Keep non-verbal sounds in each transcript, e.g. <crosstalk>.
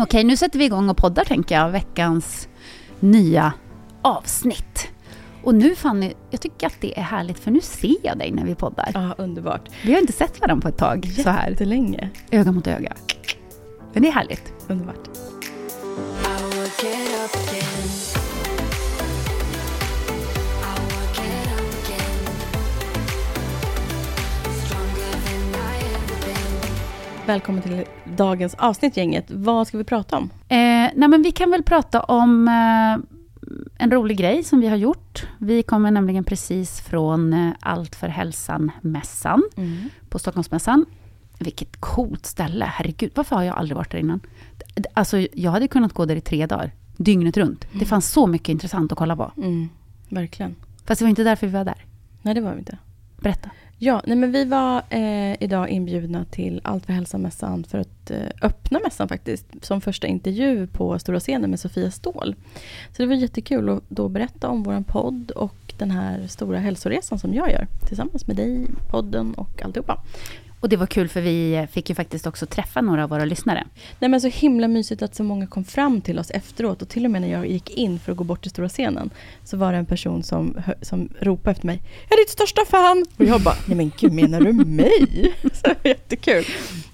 Okej, nu sätter vi igång och poddar tänker jag, veckans nya avsnitt. Och nu Fanny, jag tycker att det är härligt för nu ser jag dig när vi poddar. Ja, underbart. Vi har inte sett varandra på ett tag så här. Jättelänge. Öga mot öga. Men det är härligt. Underbart. Välkommen till dagens avsnitt gänget. Vad ska vi prata om? Eh, nej men vi kan väl prata om eh, en rolig grej som vi har gjort. Vi kommer nämligen precis från eh, Allt för hälsan-mässan på Stockholmsmässan. Vilket coolt ställe, herregud. Varför har jag aldrig varit där innan? Alltså, jag hade kunnat gå där i tre dagar, dygnet runt. Det fanns så mycket intressant att kolla på. Mm, verkligen. Fast det var inte därför vi var där. Nej, det var vi inte. Berätta. Ja, nej men vi var eh, idag inbjudna till Allt för hälsa-mässan för att eh, öppna mässan faktiskt. Som första intervju på stora scenen med Sofia Ståhl. Så det var jättekul att då berätta om vår podd och den här stora hälsoresan som jag gör. Tillsammans med dig, podden och alltihopa. Och det var kul för vi eh, fick ju faktiskt också träffa några av våra lyssnare. Nej men så himla mysigt att så många kom fram till oss efteråt och till och med när jag gick in för att gå bort till stora scenen så var det en person som, som ropade efter mig Jag är ditt största fan! Och jag bara, nej men gud menar du mig? <laughs> Så det jättekul.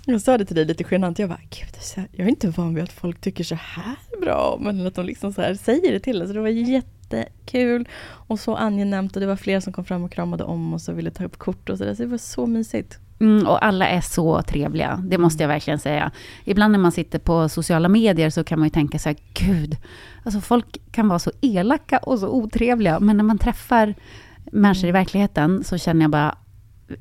Jag sa det till dig lite genant, jag bara, gud jag är inte van vid att folk tycker så här bra men att de liksom så här säger det till en. Så det var jättekul och så angenämt och det var fler som kom fram och kramade om oss och ville ta upp kort och sådär så det var så mysigt. Mm, och alla är så trevliga, det måste jag verkligen säga. Ibland när man sitter på sociala medier så kan man ju tänka så här, gud, alltså folk kan vara så elaka och så otrevliga, men när man träffar människor i verkligheten så känner jag bara,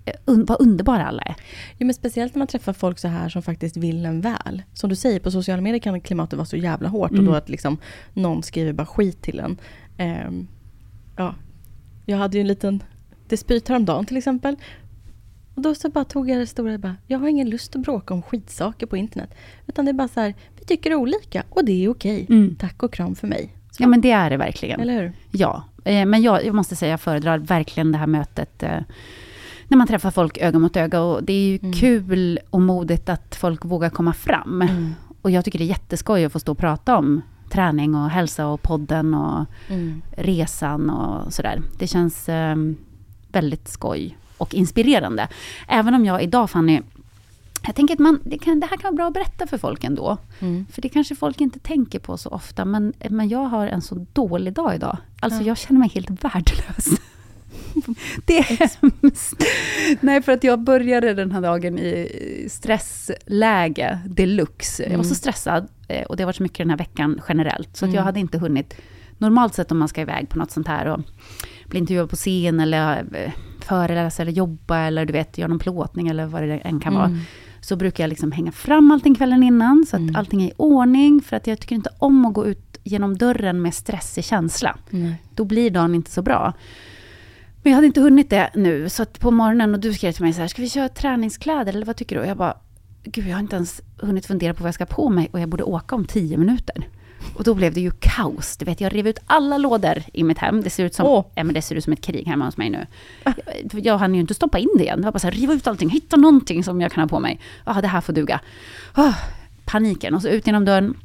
eh, un- vad underbara alla är. Ja, men speciellt när man träffar folk så här som faktiskt vill en väl. Som du säger, på sociala medier kan klimatet vara så jävla hårt Mm. och då att liksom någon skriver bara skit till en. Ehm, ja, jag hade ju en liten dispyt häromdagen till exempel. Och då så bara tog jag det stora, bara, jag har ingen lust att bråka om skitsaker på internet. Utan det är bara så här, vi tycker olika och det är okej. Mm. Tack och kram för mig. Så, Ja, men det är det verkligen. Eller hur? Ja, eh, men jag, jag måste säga, jag föredrar verkligen det här mötet eh, när man träffar folk öga mot öga. Och det är ju Mm. kul och modigt att folk vågar komma fram. Mm. Och jag tycker det är jätteskoj att få stå och prata om träning och hälsa och podden och Mm. resan och sådär. Det känns eh, väldigt skoj och inspirerande. Även om jag idag, Fanny, jag tänker att man, det, kan, det här kan vara bra att berätta för folk ändå. Mm. För det kanske folk inte tänker på så ofta, men, men jag har en så dålig dag idag. Alltså Ja. jag känner mig helt värdelös. <laughs> Det är hemskt. Nej, för att jag började den här dagen i stressläge deluxe. Jag var så Mm. stressad eh, och det har varit så mycket den här veckan generellt. Så att jag Mm. hade inte hunnit, normalt sett om man ska iväg på något sånt här och bli intervjuad på scen eller eh, föreläsa eller jobba eller du vet, göra någon plåtning eller vad det än kan vara. Mm. Så brukar jag liksom hänga fram allting kvällen innan så att Mm. allting är i ordning. För att jag tycker inte om att gå ut genom dörren med stressig känsla. Nej. Då blir dagen inte så bra. Men jag hade inte hunnit det nu, så på morgonen och du skrev till mig så här, ska vi köra träningskläder eller vad tycker du? Och jag bara, gud jag har inte ens hunnit fundera på vad jag ska på mig och jag borde åka om tio minuter. Och då blev det ju kaos. Du vet, jag rev ut alla lådor i mitt hem. Det ser ut som, Åh. ja, men det ser ut som ett krig hemma hos mig nu. Jag, jag hann ju inte stoppa in det igen. Det var bara så här, riva ut allting, hitta någonting som jag kan ha på mig. Ja, det här får duga. Oh, paniken. Och så ut genom dörren.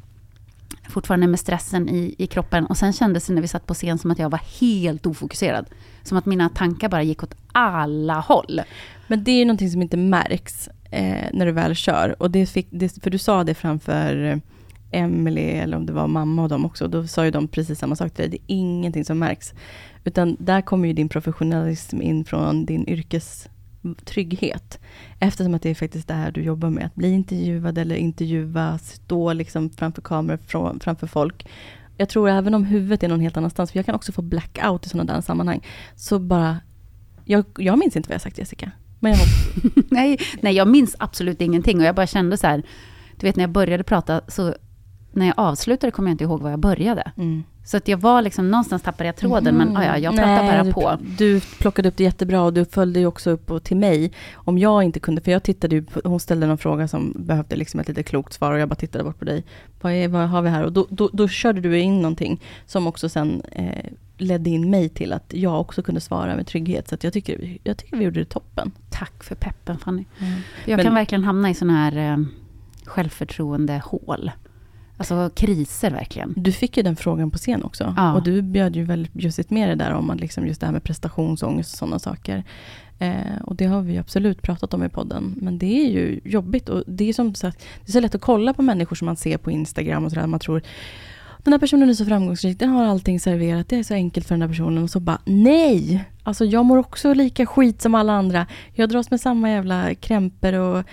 Fortfarande med stressen i, i kroppen. Och sen kändes det när vi satt på scen som att jag var helt ofokuserad. Som att mina tankar bara gick åt alla håll. Men det är ju någonting som inte märks eh, när du väl kör. Och det fick, det, för du sa det framför Emily eller om det var mamma och dem också. Då sa ju de precis samma sak till dig. Det är ingenting som märks. Utan där kommer ju din professionalism in från din yrkestrygghet. Eftersom att det är faktiskt det här du jobbar med. Att bli intervjuad eller intervjua, stå liksom framför kameror, framför folk. Jag tror även om huvudet är någon helt annanstans, för jag kan också få blackout i sådana där sammanhang. Så bara, jag, jag minns inte vad jag sagt Jessica. Men jag <laughs> nej, nej, jag minns absolut ingenting. Och jag bara kände så här, du vet när jag började prata, så när jag avslutade kommer jag inte ihåg var jag började. Mm. Så att jag var liksom, någonstans tappade jag tråden, men ah, ja, jag pratar Nej, bara du, på. Du plockade upp det jättebra och du följde ju också upp och till mig. Om jag inte kunde, för jag tittade ju, på, hon ställde någon fråga som behövde liksom ett lite klokt svar och jag bara tittade bort på dig. Vad, är, vad har vi här? Och då, då, då körde du in någonting som också sen eh, ledde in mig till att jag också kunde svara med trygghet. Så jag, tycker, jag tycker vi gjorde det toppen. Tack för peppen Fanny. Jag Men- kan verkligen hamna i sådana här eh, självförtroende hål. Alltså kriser verkligen. Du fick ju den frågan på scen också. Ja. Och du bjöd ju väldigt bjussigt med det där om att liksom just det här med prestationsångest och sådana saker. Eh, och det har vi absolut pratat om i podden. Men det är ju jobbigt och det är som sagt, det är så lätt att kolla på människor som man ser på Instagram och sådär. Man tror den här personen är så framgångsrik, den har allting serverat, det är så enkelt för den här personen. Och så bara nej! Alltså jag mår också lika skit som alla andra. Jag dras med samma jävla krämpor och eh,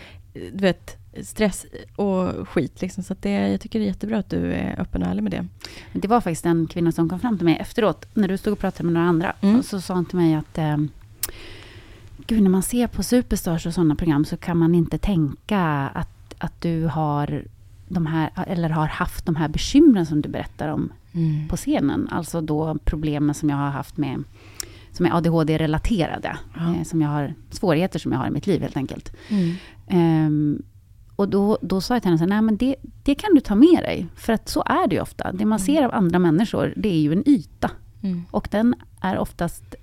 du vet, stress och skit. Liksom. Så det, jag tycker det är jättebra att du är öppen och ärlig med det. Det var faktiskt en kvinna som kom fram till mig efteråt, när du stod och pratade med några andra. Mm. Och så sa hon till mig att eh, Gud, när man ser på Superstars och sådana program så kan man inte tänka att, att du har de här, eller har haft de här bekymren som du berättar om Mm. på scenen. Alltså då problemen som jag har haft med som är ADHD-relaterade. Ja. Eh, som jag har, svårigheter som jag har i mitt liv helt enkelt. Mm. Ehm, och då, då sa jag till henne så här, nej men det, det kan du ta med dig. För att så är det ju ofta. Det man ser av andra människor, det är ju en yta. Mm. Och den är oftast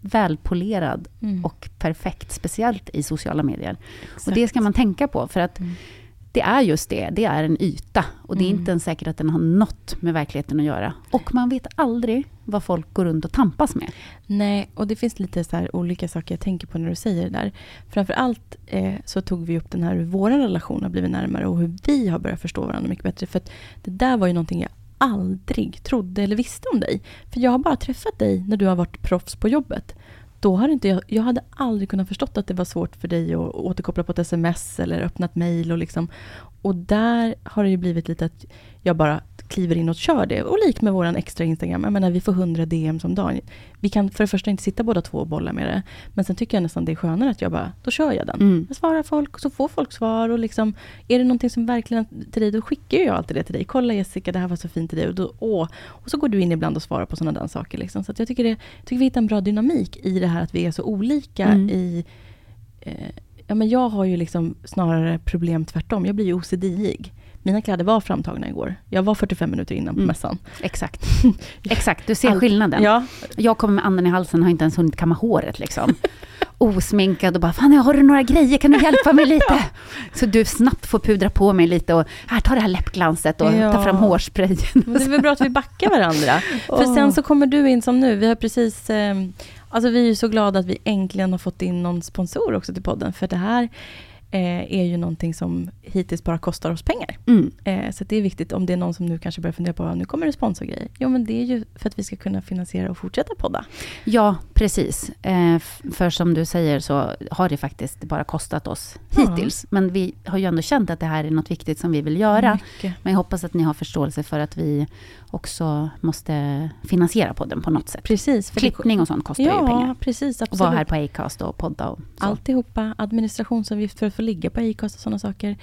välpolerad Mm. och perfekt, speciellt i sociala medier. Exakt. Och det ska man tänka på, för att Mm. Det är just det, det är en yta. Och det är Mm. inte ens säkert att den har något med verkligheten att göra. Och man vet aldrig vad folk går runt och tampas med. Nej, och det finns lite så olika saker jag tänker på när du säger det där. Framför allt eh, så tog vi upp den här hur vår relation har blivit närmare och hur vi har börjat förstå varandra mycket bättre. För det där var ju någonting jag aldrig trodde eller visste om dig. För jag har bara träffat dig när du har varit proffs på jobbet. Då hade inte jag, jag hade aldrig kunnat förstått att det var svårt för dig att återkoppla på ett sms eller öppna ett mejl. Och, liksom. och där har det ju blivit lite att jag bara kliver in och kör det. Och lik med våran extra Instagram, jag menar vi får 100 DM som dagen. Vi kan för det första inte sitta båda två och bolla med det. Men sen tycker jag nästan det är skönare att jag bara, då kör jag den. Mm. Jag svarar folk och så får folk svar. Och liksom, är det någonting som verkligen till dig, då skickar jag alltid det till dig. Kolla Jessica, det här var så fint till dig. Och, då, åh. och så går du in ibland och svarar på sådana där saker. Liksom. Så jag tycker, det, jag tycker vi hittar en bra dynamik i det här att vi är så olika Mm. i eh, Ja, men jag har ju liksom snarare problem tvärtom. Jag blir ju OCD-ig. Mina kläder var framtagna igår. Jag var 45 minuter innan på Mm. mässan. Exakt. <laughs> Exakt, du ser Allt- skillnaden. Ja, Jag kommer med anden i halsen, har inte ens hunnit kamma håret liksom. <laughs> Osminkad och bara, fan har du några grejer, kan du hjälpa mig <laughs> lite? Så du snabbt får pudra på mig lite och, här ta det här läppglanset och Ja. ta fram hårsprayen. det är väl bra att vi backar varandra. För sen så kommer du in som nu. Vi har precis... Eh, alltså vi är så glada att vi äntligen har fått in någon sponsor också till podden. För det här eh, är ju någonting som hittills bara kostar oss pengar. Mm. Eh, så det är viktigt om det är någon som nu kanske börjar fundera på nu kommer det sponsorgrejer. Jo men det är ju för att vi ska kunna finansiera och fortsätta podda. Ja, precis. Eh, för som du säger så har det faktiskt bara kostat oss Ja. hittills. Men vi har ju ändå känt att det här är något viktigt som vi vill göra. Mycket. Men jag hoppas att ni har förståelse för att vi också måste finansiera podden på något sätt. Precis. För Klippning och sånt kostar ju pengar. Ja, precis. Och Absolut. vara här på Acast och podda och så. Alltihopa, administrationsavgift för får ligga på Acast och sådana saker.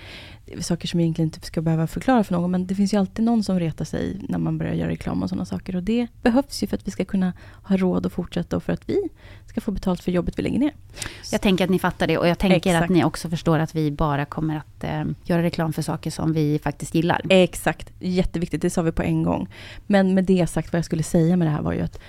Det är saker som jag egentligen inte ska behöva förklara för någon, men det finns ju alltid någon som retar sig när man börjar göra reklam och sådana saker. Och det behövs ju för att vi ska kunna ha råd att fortsätta och för att vi ska få betalt för jobbet vi lägger ner. Jag tänker att ni fattar det och jag tänker Exakt. att ni också förstår att vi bara kommer att eh, göra reklam för saker som vi faktiskt gillar. Exakt, jätteviktigt, det sa vi på en gång. Men med det sagt, vad jag skulle säga med det här var ju att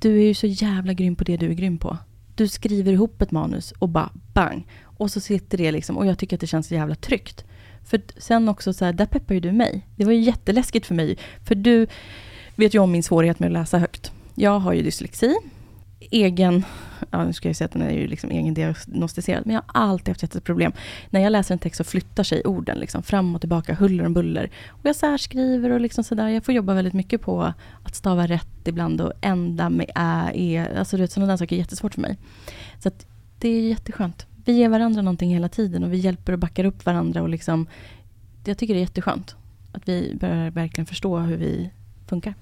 du är ju så jävla grym på det du är grym på. Du skriver ihop ett manus och bara bang. Och så sitter det liksom, och jag tycker att det känns så jävla tryggt. För sen också så här, där peppar ju du mig. Det var ju jätteläskigt för mig. För du vet ju om min svårighet med att läsa högt. Jag har ju dyslexi. Egen, ja nu ska jag säga att den är ju liksom egendiagnostiserad, men jag har alltid haft jätteproblem. När jag läser en text så flyttar sig orden liksom fram och tillbaka, huller om buller. Och jag särskriver och liksom sådär. Jag får jobba väldigt mycket på att stava rätt ibland och ända med ä, e. Alltså du vet, sådana där saker är jättesvårt för mig. Så att det är jätteskönt. Vi ger varandra någonting hela tiden och vi hjälper och backar upp varandra och liksom jag tycker det är jätteskönt. Att vi börjar verkligen förstå hur vi funkar.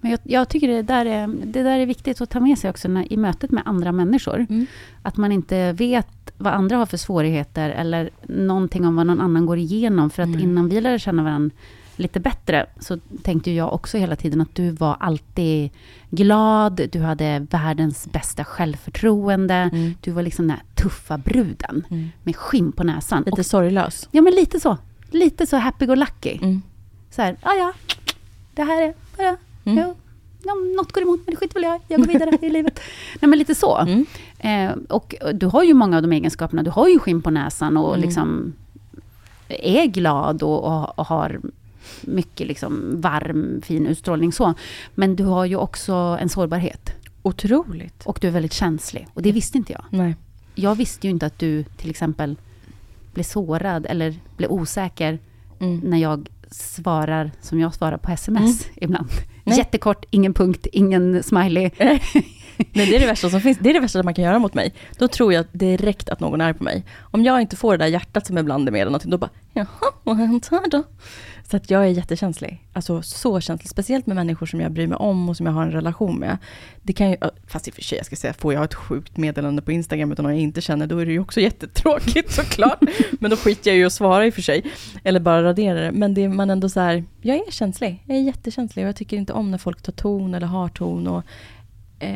Men jag, jag tycker det där, är, det där är viktigt att ta med sig också när, i mötet med andra människor. Att man inte vet vad andra har för svårigheter eller någonting om vad någon annan går igenom. För att Mm. innan vi lärde känna varandra lite bättre så tänkte jag också hela tiden att du var alltid glad, du hade världens bästa självförtroende. Mm. Du var liksom den här tuffa bruden Mm. med skinn på näsan. Lite Och, sorglös. ja men lite så. Lite så happy-go-lucky. Mm. Så här, ja ja, det här är bara, Mm. ja, ja, något går emot men det skiter väl jag jag går vidare i <laughs> livet. Nej men lite så. Mm. Eh, och du har ju många av de egenskaperna, du har ju skinn på näsan och Mm. liksom är glad och, och, och har mycket liksom varm, fin utstrålning så. Men du har ju också en sårbarhet Otroligt. och du är väldigt känslig. Och det visste inte jag. Nej. Jag visste ju inte att du till exempel blev sårad eller blev osäker Mm. när jag svarar som jag svarar på sms ibland. Nej. Jättekort, ingen punkt, ingen smiley. <laughs> Nej, det är det värsta som finns. Det är det värsta man kan göra mot mig. Då tror jag direkt att någon är på mig. Om jag inte får det där hjärtat som ibland är med eller någonting, då bara, jaha, vad hänt här då? Så att jag är jättekänslig. Alltså så känslig. Speciellt med människor som jag bryr mig om och som jag har en relation med. Det kan ju, fast i och för sig, jag ska säga, får jag ett sjukt meddelande på Instagram utan någon jag inte känner, då är det ju också <laughs> jättetråkigt såklart. Men då skiter jag ju att svara i och för sig. Eller bara raderar det. Men det är man ändå så här, jag är känslig. Jag är jättekänslig och jag tycker inte om när folk tar ton eller har ton. Och, eh,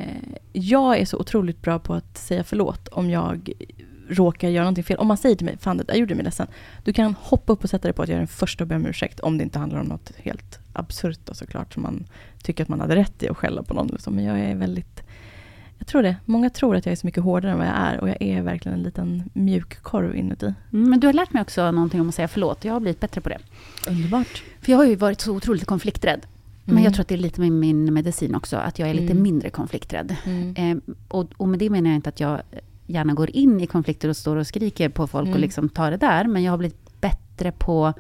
jag är så otroligt bra på att säga förlåt om jag råkar göra någonting fel. Om man säger till mig, fan det där gjorde mig ledsen. Du kan hoppa upp och sätta dig på att jag är den första att be om ursäkt. Om det inte handlar om något helt absurt då såklart. Som man tycker att man hade rätt i att skälla på någon. Liksom. Men jag är väldigt, jag tror det. Många tror att jag är så mycket hårdare än vad jag är. Och jag är verkligen en liten mjukkorv inuti. Mm, Men du har lärt mig också någonting om att säga förlåt. Jag har blivit bättre på det. Underbart. För jag har ju varit så otroligt konflikträdd. Men Mm. jag tror att det är lite med min medicin också, att jag är lite Mm. mindre konflikträdd. Mm. Eh, och, och med det menar jag inte att jag gärna går in i konflikter och står och skriker på folk Mm. och liksom tar det där. Men jag har blivit bättre på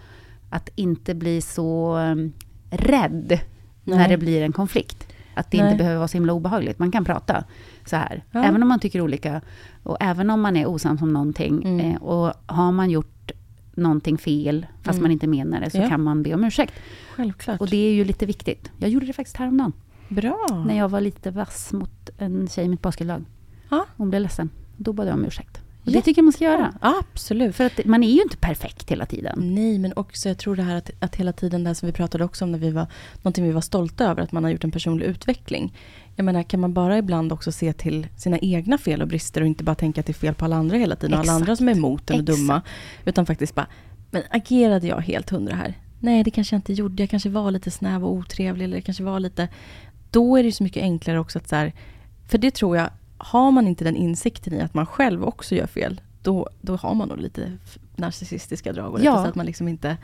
att inte bli så um, rädd när Nej. det blir en konflikt. Att det Nej. inte behöver vara så himla obehagligt. Man kan prata så här. Ja. Även om man tycker olika. Och även om man är osams om någonting. Mm. Eh, och har man gjort någonting fel, fast Mm. man inte menar det, så Ja. kan man be om ursäkt. Självklart. Och det är ju lite viktigt. Jag gjorde det faktiskt häromdagen. Bra. När jag var lite vass mot en tjej i mitt basketlag. Ja. Hon blev ledsen. Då bad jag om ursäkt. Och Ja. det tycker jag man ska göra. Absolut. För att man är ju inte perfekt hela tiden. Nej, men också jag tror det här att, att hela tiden, det här som vi pratade också om när vi var, någonting vi var stolta över, att man har gjort en personlig utveckling. Jag menar, kan man bara ibland också se till sina egna fel och brister och inte bara tänka att det är fel på alla andra hela tiden och alla andra som är emot en och Exakt. dumma. Utan faktiskt bara, men agerade jag helt hundra här? Nej, det kanske jag inte gjorde. Jag kanske var lite snäv och otrevlig eller det kanske var lite... Då är det så mycket enklare också att så här, för det tror jag, har man inte den insikten i att man själv också gör fel, då, då har man nog lite narcissistiska drag. Och Ja. så att man liksom inte,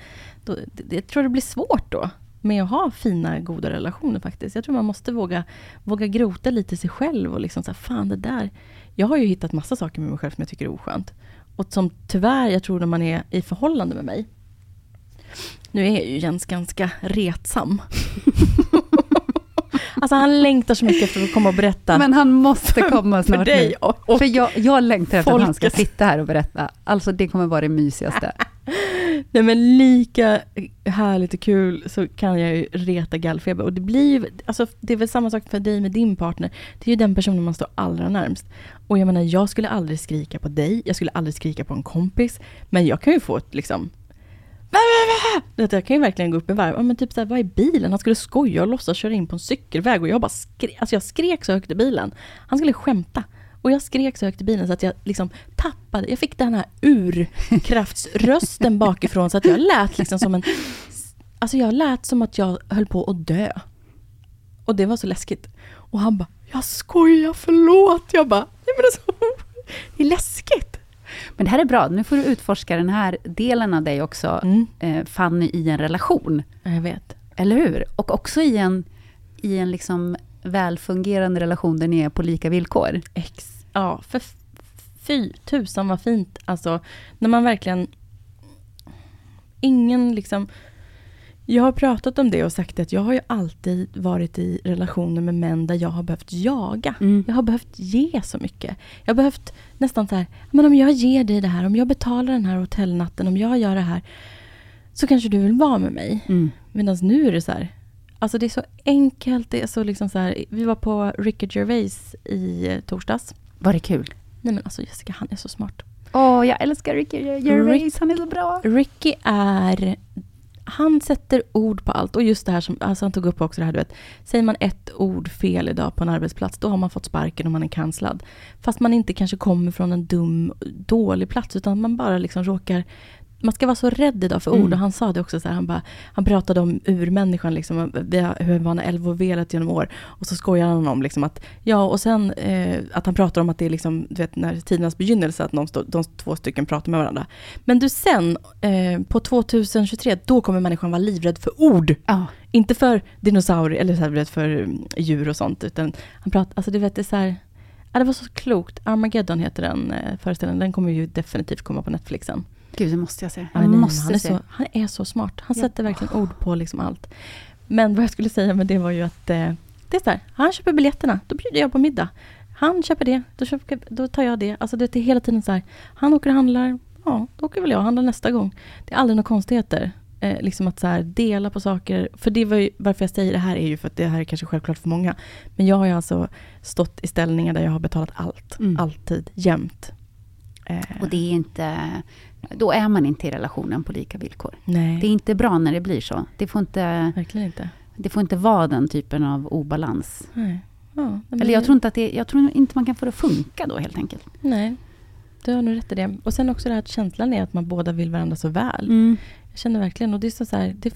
då, det, jag tror det blir svårt då med att ha fina, goda relationer faktiskt. Jag tror man måste våga, våga grota lite i sig själv och liksom så här, fan det där. Jag har ju hittat massa saker med mig själv som jag tycker är oskönt. Och som tyvärr, jag tror när man är i förhållande med mig, nu är ju Jens ganska retsam. <laughs> alltså han längtar så mycket efter att komma och berätta. Men han måste komma för snart dig nu. och, och För jag, jag längtar efter att han ska folket. sitta här och berätta. Alltså det kommer vara det mysigaste. <laughs> Nej men lika härligt och kul så kan jag ju reta gallfeber. Och det blir ju, alltså det är väl samma sak för dig med din partner. Det är ju den personen man står allra närmst. Och jag menar, jag skulle aldrig skrika på dig, jag skulle aldrig skrika på en kompis. Men jag kan ju få ett liksom jag kan ju verkligen gå upp i varv. Men typ såhär, vad är bilen? Han skulle skoja och låtsas köra in på en cykelväg och jag bara skrek, alltså jag skrek så högt i bilen. Han skulle skämta. Och jag skrek så högt i bilen så att jag liksom tappade, jag fick den här urkraftsrösten <laughs> bakifrån så att jag lät liksom som en... Alltså jag lät som att jag höll på att dö. Och det var så läskigt. Och han bara, jag skojar, förlåt. Jag bara, nej men alltså, <laughs> det är läskigt. Men det här är bra, nu får du utforska den här delen av dig också, mm. eh, Fanny, i en relation. Jag vet. Eller hur? Och också i en, i en liksom välfungerande relation där ni är på lika villkor. Ex ja, för fy tusan vad fint. Alltså, när man verkligen... Ingen liksom... Jag har pratat om det och sagt att jag har ju alltid varit i relationer med män där jag har behövt jaga. Mm. Jag har behövt ge så mycket. Jag har behövt nästan så här, men om jag ger dig det här, om jag betalar den här hotellnatten, om jag gör det här, så kanske du vill vara med mig. Mm. Medan nu är det så här, Alltså det är så enkelt. Det är så liksom så här, vi var på Ricky Gervais i eh, torsdags. Var det kul? Nej men alltså Jessica, han är så smart. Åh, oh, jag älskar Ricky Gervais. Rick, han är så bra. Ricky är... Han sätter ord på allt. Och just det här som alltså han tog upp också det här, du vet. Säger man ett ord fel idag på en arbetsplats, då har man fått sparken och man är cancellad. Fast man inte kanske kommer från en dum, dålig plats, utan man bara liksom råkar man ska vara så rädd idag för ord. Mm. Och han sa det också, så här, han, bara, han pratade om urmänniskan, liksom, hur han har älvovelat genom år. Och så skojar han om liksom, att, ja och sen eh, att han pratar om att det är liksom, du vet, när tidernas begynnelse, att de, de två stycken pratar med varandra. Men du sen, eh, på 2023, då kommer människan vara livrädd för ord. Ja. Inte för dinosaurier, eller så här, för djur och sånt, utan han pratar, alltså du vet, det är så här, Ja, det var så klokt. Armageddon heter den eh, föreställningen. Den kommer ju definitivt komma på Netflixen. Gud, det måste jag se. Jag nej, måste han, är se. Så, han är så smart. Han ja. sätter verkligen ord på liksom allt. Men vad jag skulle säga med det var ju att eh, det är så här, han köper biljetterna, då bjuder jag på middag. Han köper det, då, köper, då tar jag det. Alltså det är hela tiden så här, han åker och handlar, ja, då åker väl jag och handlar nästa gång. Det är aldrig några konstigheter. Eh, liksom att så här, dela på saker. För det var ju, varför jag säger det här är ju för att det här är kanske självklart för många. Men jag har ju alltså stått i ställningar där jag har betalat allt. Mm. Alltid, jämt. Och det är inte då är man inte i relationen på lika villkor. Nej. Det är inte bra när det blir så. Det får inte, Verkligen inte. Det får inte vara den typen av obalans. Nej. Ja, Eller jag tror, inte att det, jag tror inte man kan få det att funka då helt enkelt. Nej, du har nog rätt i det. Och sen också det här att känslan är att man båda vill varandra så väl. Mm. Jag känner verkligen, och det är så, här, det,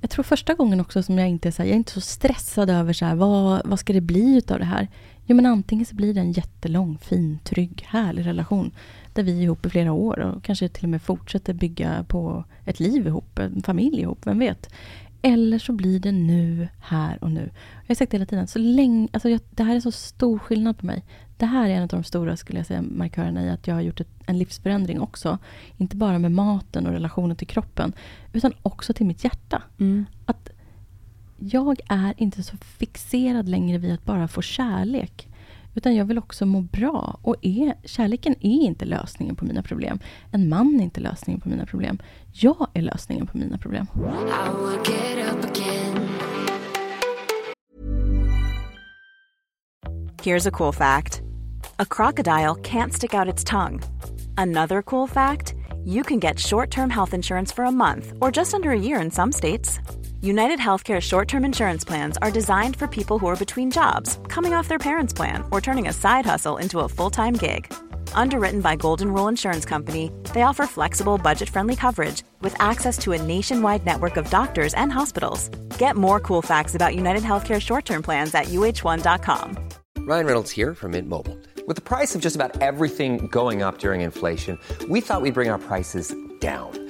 jag tror första gången också som jag inte är så här, jag är inte så stressad över så här, vad, vad ska det bli utav det här? Jo men antingen så blir det en jättelång, fin, trygg, härlig relation där vi är ihop i flera år och kanske till och med fortsätter bygga på ett liv ihop, en familj ihop, vem vet? Eller så blir det nu, här och nu. Jag har sagt det hela tiden, så länge, alltså jag, det här är så stor skillnad på mig. Det här är en av de stora skulle jag säga, markörerna i att jag har gjort ett, en livsförändring också. Inte bara med maten och relationen till kroppen, utan också till mitt hjärta. Mm. Att jag är inte så fixerad längre vid att bara få kärlek. Utan jag vill också må bra. Och är, kärleken är inte lösningen på mina problem. En man är inte lösningen på mina problem. Jag är lösningen på mina problem. Here's a cool fact. A crocodile can't stick out its tongue. Another cool fact. You can get short-term health insurance for a month or just under a year in some states. United Healthcare short term insurance plans are designed for people who are between jobs, coming off their parents' plan, or turning a side hustle into a full time gig. Underwritten by Golden Rule Insurance Company, they offer flexible, budget friendly coverage with access to a nationwide network of doctors and hospitals. Get more cool facts about United Healthcare short term plans at uh1.com. Ryan Reynolds here from Mint Mobile. With the price of just about everything going up during inflation, we thought we'd bring our prices down.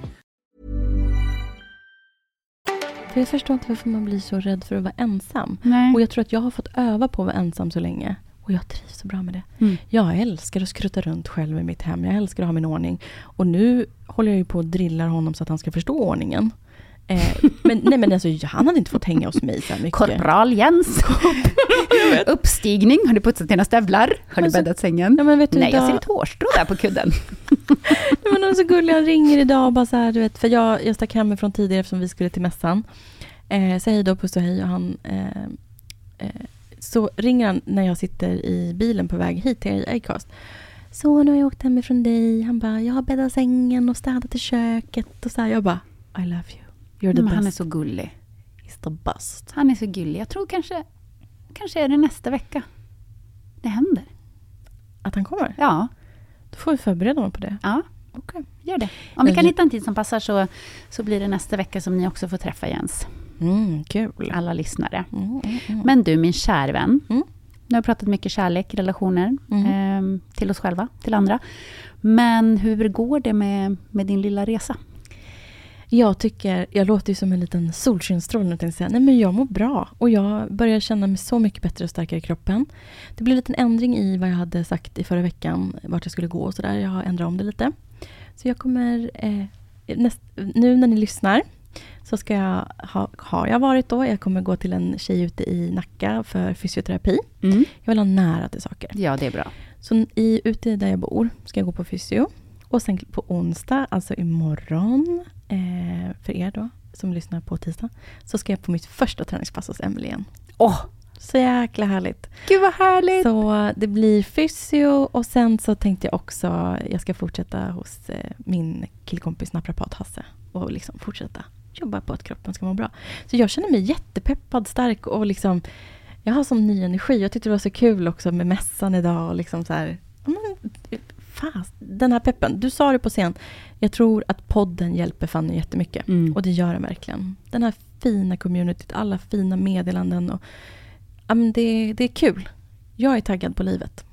För jag förstår inte varför man blir så rädd för att vara ensam. Nej. Och jag tror att jag har fått öva på att vara ensam så länge. Och jag trivs så bra med det. Mm. Jag älskar att skrutta runt själv i mitt hem. Jag älskar att ha min ordning. Och nu håller jag ju på att drilla honom så att han ska förstå ordningen. Eh, men nej men alltså, han hade inte fått hänga hos mig så här mycket. Korpral Jens. <laughs> Uppstigning. Har du putsat dina stövlar? Har du Men så- bäddat sängen? Ja, du, Nej, jag idag- ser ett hårstrå där på kudden. <laughs> <laughs> Nej, men han är så gullig, han ringer idag och bara så här, du vet, för jag, jag stack hemifrån tidigare eftersom vi skulle till mässan. Eh, så hej då, puss och hej och han eh, eh, så ringer han när jag sitter i bilen på väg hit till Acast. Så nu har jag åkt hemifrån dig. Han bara, jag har bäddat sängen och städat i köket och så här. Jag bara, I love you. You're the best. han är så gullig. He's the best. Han är så gullig. Jag tror kanske, kanske är det nästa vecka. Det händer. Att han kommer? Ja, Då får vi förbereda mig på det. ja Okej. gör det. Om vi kan vi- hitta en tid som passar så, så blir det nästa vecka som ni också får träffa Jens. Mm, kul. Alla lyssnare. Mm, mm, mm. Men du, min kär vän. Mm. Nu har jag pratat mycket kärlek, relationer, ehm, till oss själva, till andra. Men hur går det med, med din lilla resa? Jag tycker, jag låter ju som en liten solskensstråle när jag säga, nej men jag mår bra. Och jag börjar känna mig så mycket bättre och starkare i kroppen. Det blev en liten ändring i vad jag hade sagt i förra veckan, vart jag skulle gå och sådär. Jag har ändrat om det lite. Så jag kommer, eh, näst, nu när ni lyssnar, så ska jag, ha, har jag varit då, jag kommer gå till en tjej ute i Nacka för fysioterapi. Mm. Jag vill ha nära till saker. Ja, det är bra. Så i, ute där jag bor ska jag gå på fysio. Och sen på onsdag, alltså imorgon, eh, för er då, som lyssnar på tisdag, så ska jag på mitt första träningspass hos Emelie igen. Åh, Så jäkla härligt. gud vad härligt! Så det blir fysio och sen så tänkte jag också, jag ska fortsätta hos eh, min killkompis naprapat Hasse och liksom fortsätta jobba på att kroppen ska må bra. Så jag känner mig jättepeppad, stark och liksom, jag har sån ny energi. Jag tyckte det var så kul också med mässan idag och liksom så här, men, fast, den här peppen. Du sa det på scen, jag tror att podden hjälper Fanny jättemycket. Mm. Och det gör den verkligen. Den här fina communityt, alla fina meddelanden. Och, ja, men det, det är kul. Jag är taggad på livet.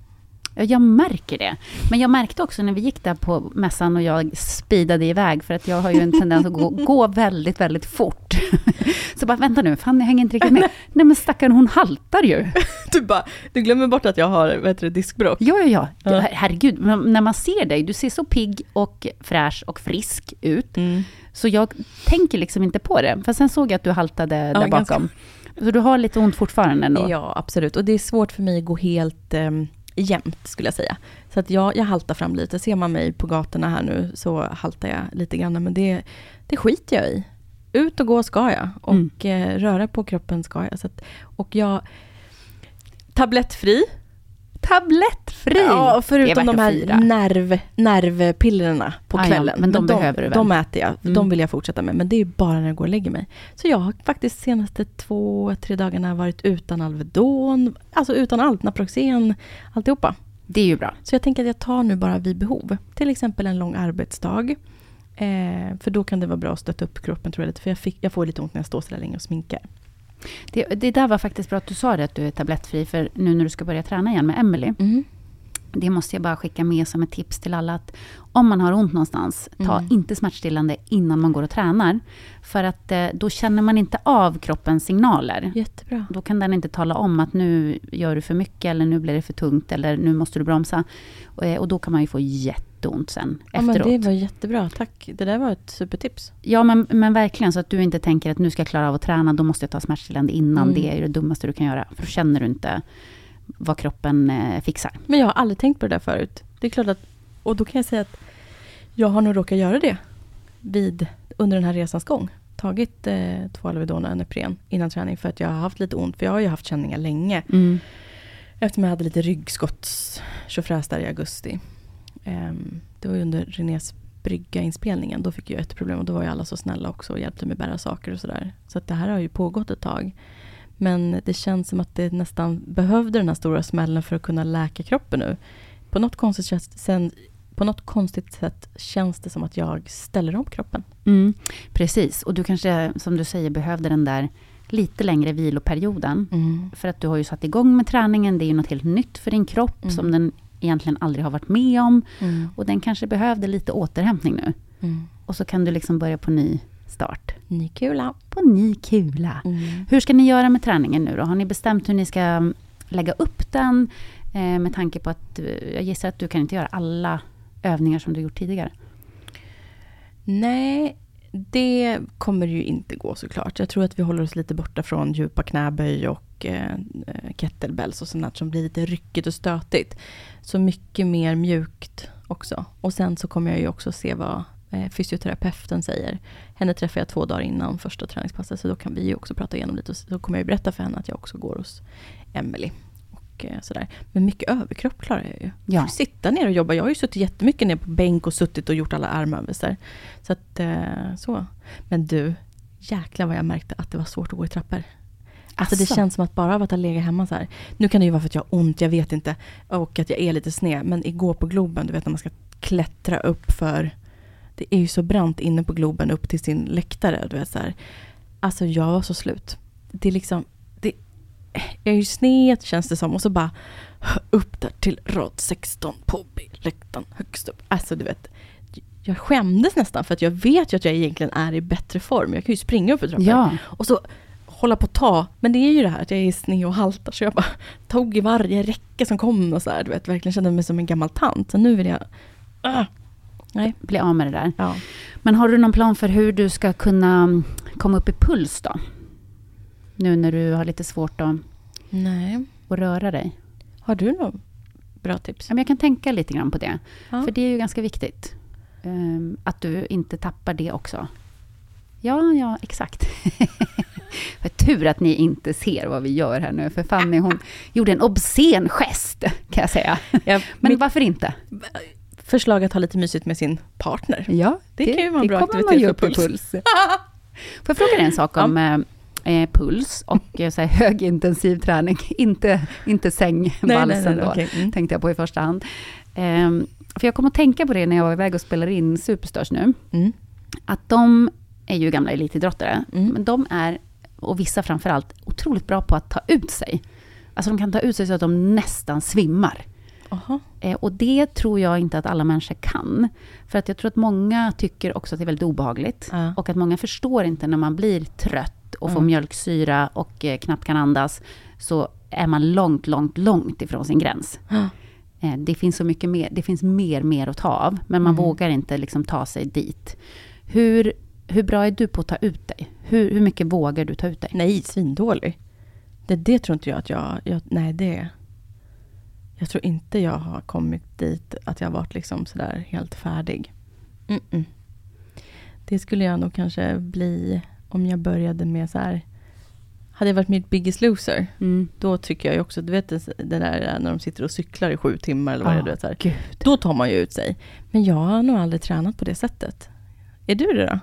Ja, jag märker det. Men jag märkte också när vi gick där på mässan och jag speedade iväg, för att jag har ju en tendens att gå, <laughs> gå väldigt, väldigt fort. Så bara, vänta nu, fan jag hänger inte riktigt med. Nej men stackarn, hon haltar ju. <laughs> Du, bara, du glömmer bort att jag har vad heter det, diskbråck. Ja, ja, ja. Ja. Her- Herregud, när man ser dig, du ser så pigg och fräsch och frisk ut. Mm. Så jag tänker liksom inte på det. För sen såg jag att du haltade Ja, där bakom. Så du har lite ont fortfarande ändå? Ja, absolut. Och det är svårt för mig att gå helt um, jämnt, skulle jag säga. Så att jag, jag haltar fram lite. Ser man mig på gatorna här nu så haltar jag lite grann. Men det, det skiter jag i. Ut och gå ska jag. Och eh, röra på kroppen ska jag. Så att, och jag... Tablettfri. Tablettfri! Ja, förutom de här fira. nerv, nervpillerna på Ah, ja, kvällen. men de behöver du väl? De äter jag. Mm. De vill jag fortsätta med. Men det är bara när jag går och lägger mig. Så jag har faktiskt senaste två, tre dagarna varit utan Alvedon. Alltså utan allt. Naproxen, alltihopa. Det är ju bra. Så jag tänker att jag tar nu bara vid behov. Till exempel en lång arbetsdag. Eh, för då kan det vara bra att stötta upp kroppen tror jag lite. För jag, fick, jag får lite ont när jag står så länge och sminkar. Det, det där var faktiskt bra att du sa det, att du är tablettfri. För nu när du ska börja träna igen med Emily mm det måste jag bara skicka med som ett tips till alla. att Om man har ont någonstans, ta Mm. inte smärtstillande innan man går och tränar. För att eh, då känner man inte av kroppens signaler. Jättebra. Då kan den inte tala om att nu gör du för mycket, eller nu blir det för tungt, eller nu måste du bromsa. Och, eh, då kan man ju få jätteont sen Ja, men efteråt. det var jättebra. Tack. Det där var ett supertips. Ja, men, men verkligen så att du inte tänker att nu ska jag klara av att träna, då måste jag ta smärtstillande innan. Mm. Det är det dummaste du kan göra. För då känner du inte vad kroppen eh, fixar. Men jag har aldrig tänkt på det där förut. Det är klart att, och då kan jag säga att jag har nog råkat göra det vid, under den här resans gång. Tagit eh, två Alvedon och en Ipren innan träning för att jag har haft lite ont. För jag har ju haft känningar länge. Mm. Eftersom jag hade lite ryggskotts där i augusti. Ehm, det var ju under Renés brygga inspelningen, då fick jag ett problem och då var ju alla så snälla också och hjälpte mig bära saker och sådär. Så att det här har ju pågått ett tag. Men det känns som att det nästan behövde den här stora smällen för att kunna läka kroppen nu. På något konstigt sätt, sen, på något konstigt sätt känns det som att jag ställer om kroppen. Mm, precis, och du kanske, som du säger, behövde den där lite längre viloperioden. Mm. För att du har ju satt igång med träningen, det är ju något helt nytt för din kropp, Mm. som den egentligen aldrig har varit med om. Mm. Och den kanske behövde lite återhämtning nu. Mm. Och så kan du liksom börja på ny start. Ny kula. På ny kula. Mm. Hur ska ni göra med träningen nu då? Har ni bestämt hur ni ska mm, lägga upp den? Eh, med tanke på att, eh, jag gissar att du kan inte göra alla övningar som du gjort tidigare. Nej, det kommer ju inte gå såklart. Jag tror att vi håller oss lite borta från djupa knäböj och eh, kettlebells och sånt som blir lite ryckigt och stötigt. Så mycket mer mjukt också. Och sen så kommer jag ju också se vad eh, fysioterapeuten säger. Henne träffar jag två dagar innan första träningspasset, så då kan vi ju också prata igenom lite. Och så kommer jag ju berätta för henne att jag också går hos Emily. Och eh, sådär. Men mycket överkropp klarar jag ju. Ja. Får Sitta ner och jobba. Jag har ju suttit jättemycket ner på bänk och suttit och gjort alla armövningar. Så att, eh, så. Men du, jäklar vad jag märkte att det var svårt att gå i trappor. Alltså det Asså? känns som att bara av att ha legat hemma så här. Nu kan det ju vara för att jag har ont, jag vet inte. Och att jag är lite sned. Men igår på Globen, du vet när man ska klättra upp för... Det är ju så brant inne på Globen upp till sin läktare. Du vet så här. Alltså jag var så slut. Det är liksom... Det, jag är ju sned känns det som. Och så bara upp där till rad 16 på läktaren högst upp. Alltså du vet. Jag skämdes nästan för att jag vet ju att jag egentligen är i bättre form. Jag kan ju springa upp för trappor. Ja, Och så hålla på att ta, men det är ju det här att jag är sned och haltar så jag bara tog i varje räcke som kom och så här, du vet, verkligen kände mig som en gammal tant. Så nu vill jag... Ah. Nej. bli av med det där. Ja. Men har du någon plan för hur du ska kunna mm, komma upp i puls då? Nu när du har lite svårt att, Nej. att röra dig. Har du något bra tips? Ja, men jag kan tänka lite grann på det. Ja. För det är ju ganska viktigt. Ehm, att du inte tappar det också. Ja, ja, exakt. <laughs> för tur att ni inte ser vad vi gör här nu. För Fanny hon <laughs> gjorde en obscen gest, kan jag säga. Ja, Men mitt varför inte? Förslag att ha lite mysigt med sin partner. Ja, Det kan ju vara en det bra aktivitet man för puls. puls. <laughs> Får jag fråga dig en sak om eh, eh, puls och eh, så här, högintensiv träning? <laughs> inte, inte sängvalsen då, okej. Mm. tänkte jag på i första hand. Ehm, för jag kom att tänka på det när jag var iväg och spelade in Superstars nu. Mm. Att de är ju gamla elitidrottare, Mm. men de är, och vissa framförallt, otroligt bra på att ta ut sig. Alltså de kan ta ut sig så att de nästan svimmar. Aha. Eh, och det tror jag inte att alla människor kan. För att jag tror att många tycker också att det är väldigt obehagligt. Ja. Och att många förstår inte när man blir trött och får Mm. mjölksyra och eh, knappt kan andas. Så är man långt, långt, långt ifrån sin gräns. <gasps> Ja. Eh, det finns så mycket mer, det finns mer, mer att ta av. Men man Mm. vågar inte liksom ta sig dit. Hur, hur bra är du på att ta ut dig? Hur, hur mycket vågar du ta ut dig? Nej, svindålig. Det, det tror inte jag att jag, jag... Nej, det... Jag tror inte jag har kommit dit att jag varit liksom sådär helt färdig. Mm-mm. Det skulle jag nog kanske bli om jag började med så här... Hade jag varit i Biggest Loser, Mm. då tycker jag ju också, du vet det där när de sitter och cyklar i sju timmar eller vad det är, vet, så här. Gud. Då tar man ju ut sig. Men jag har nog aldrig tränat på det sättet. Är du det då?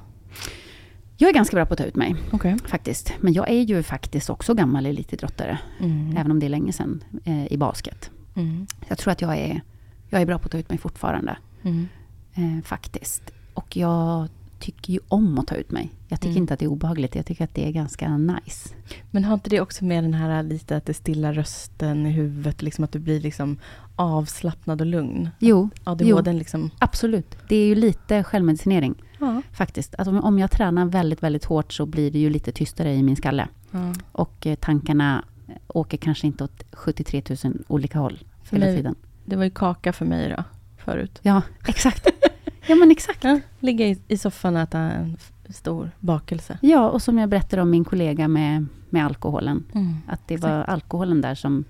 Jag är ganska bra på att ta ut mig, Okej. faktiskt. Men jag är ju faktiskt också gammal elitidrottare. Mm. Även om det är länge sedan eh, i basket. Mm. Jag tror att jag är, jag är bra på att ta ut mig fortfarande. Mm. Eh, faktiskt. Och jag tycker ju om att ta ut mig. Jag tycker Mm. inte att det är obehagligt. Jag tycker att det är ganska nice. Men har inte det också med den här lite att det stilla rösten i huvudet, liksom att du blir liksom avslappnad och lugn? Jo, ADHD liksom... absolut. Det är ju lite självmedicinering Ja. faktiskt. Att om, om jag tränar väldigt, väldigt hårt så blir det ju lite tystare i min skalle. ja. Och eh, tankarna åker kanske inte åt 73 000 olika håll För hela mig- tiden. Det var ju kaka för mig då, förut. Ja, exakt. ja, men exakt. Ja, ligga i, i soffan och äta en stor bakelse. Ja, och som jag berättade om min kollega med, med alkoholen. Mm. Att det var alkoholen där som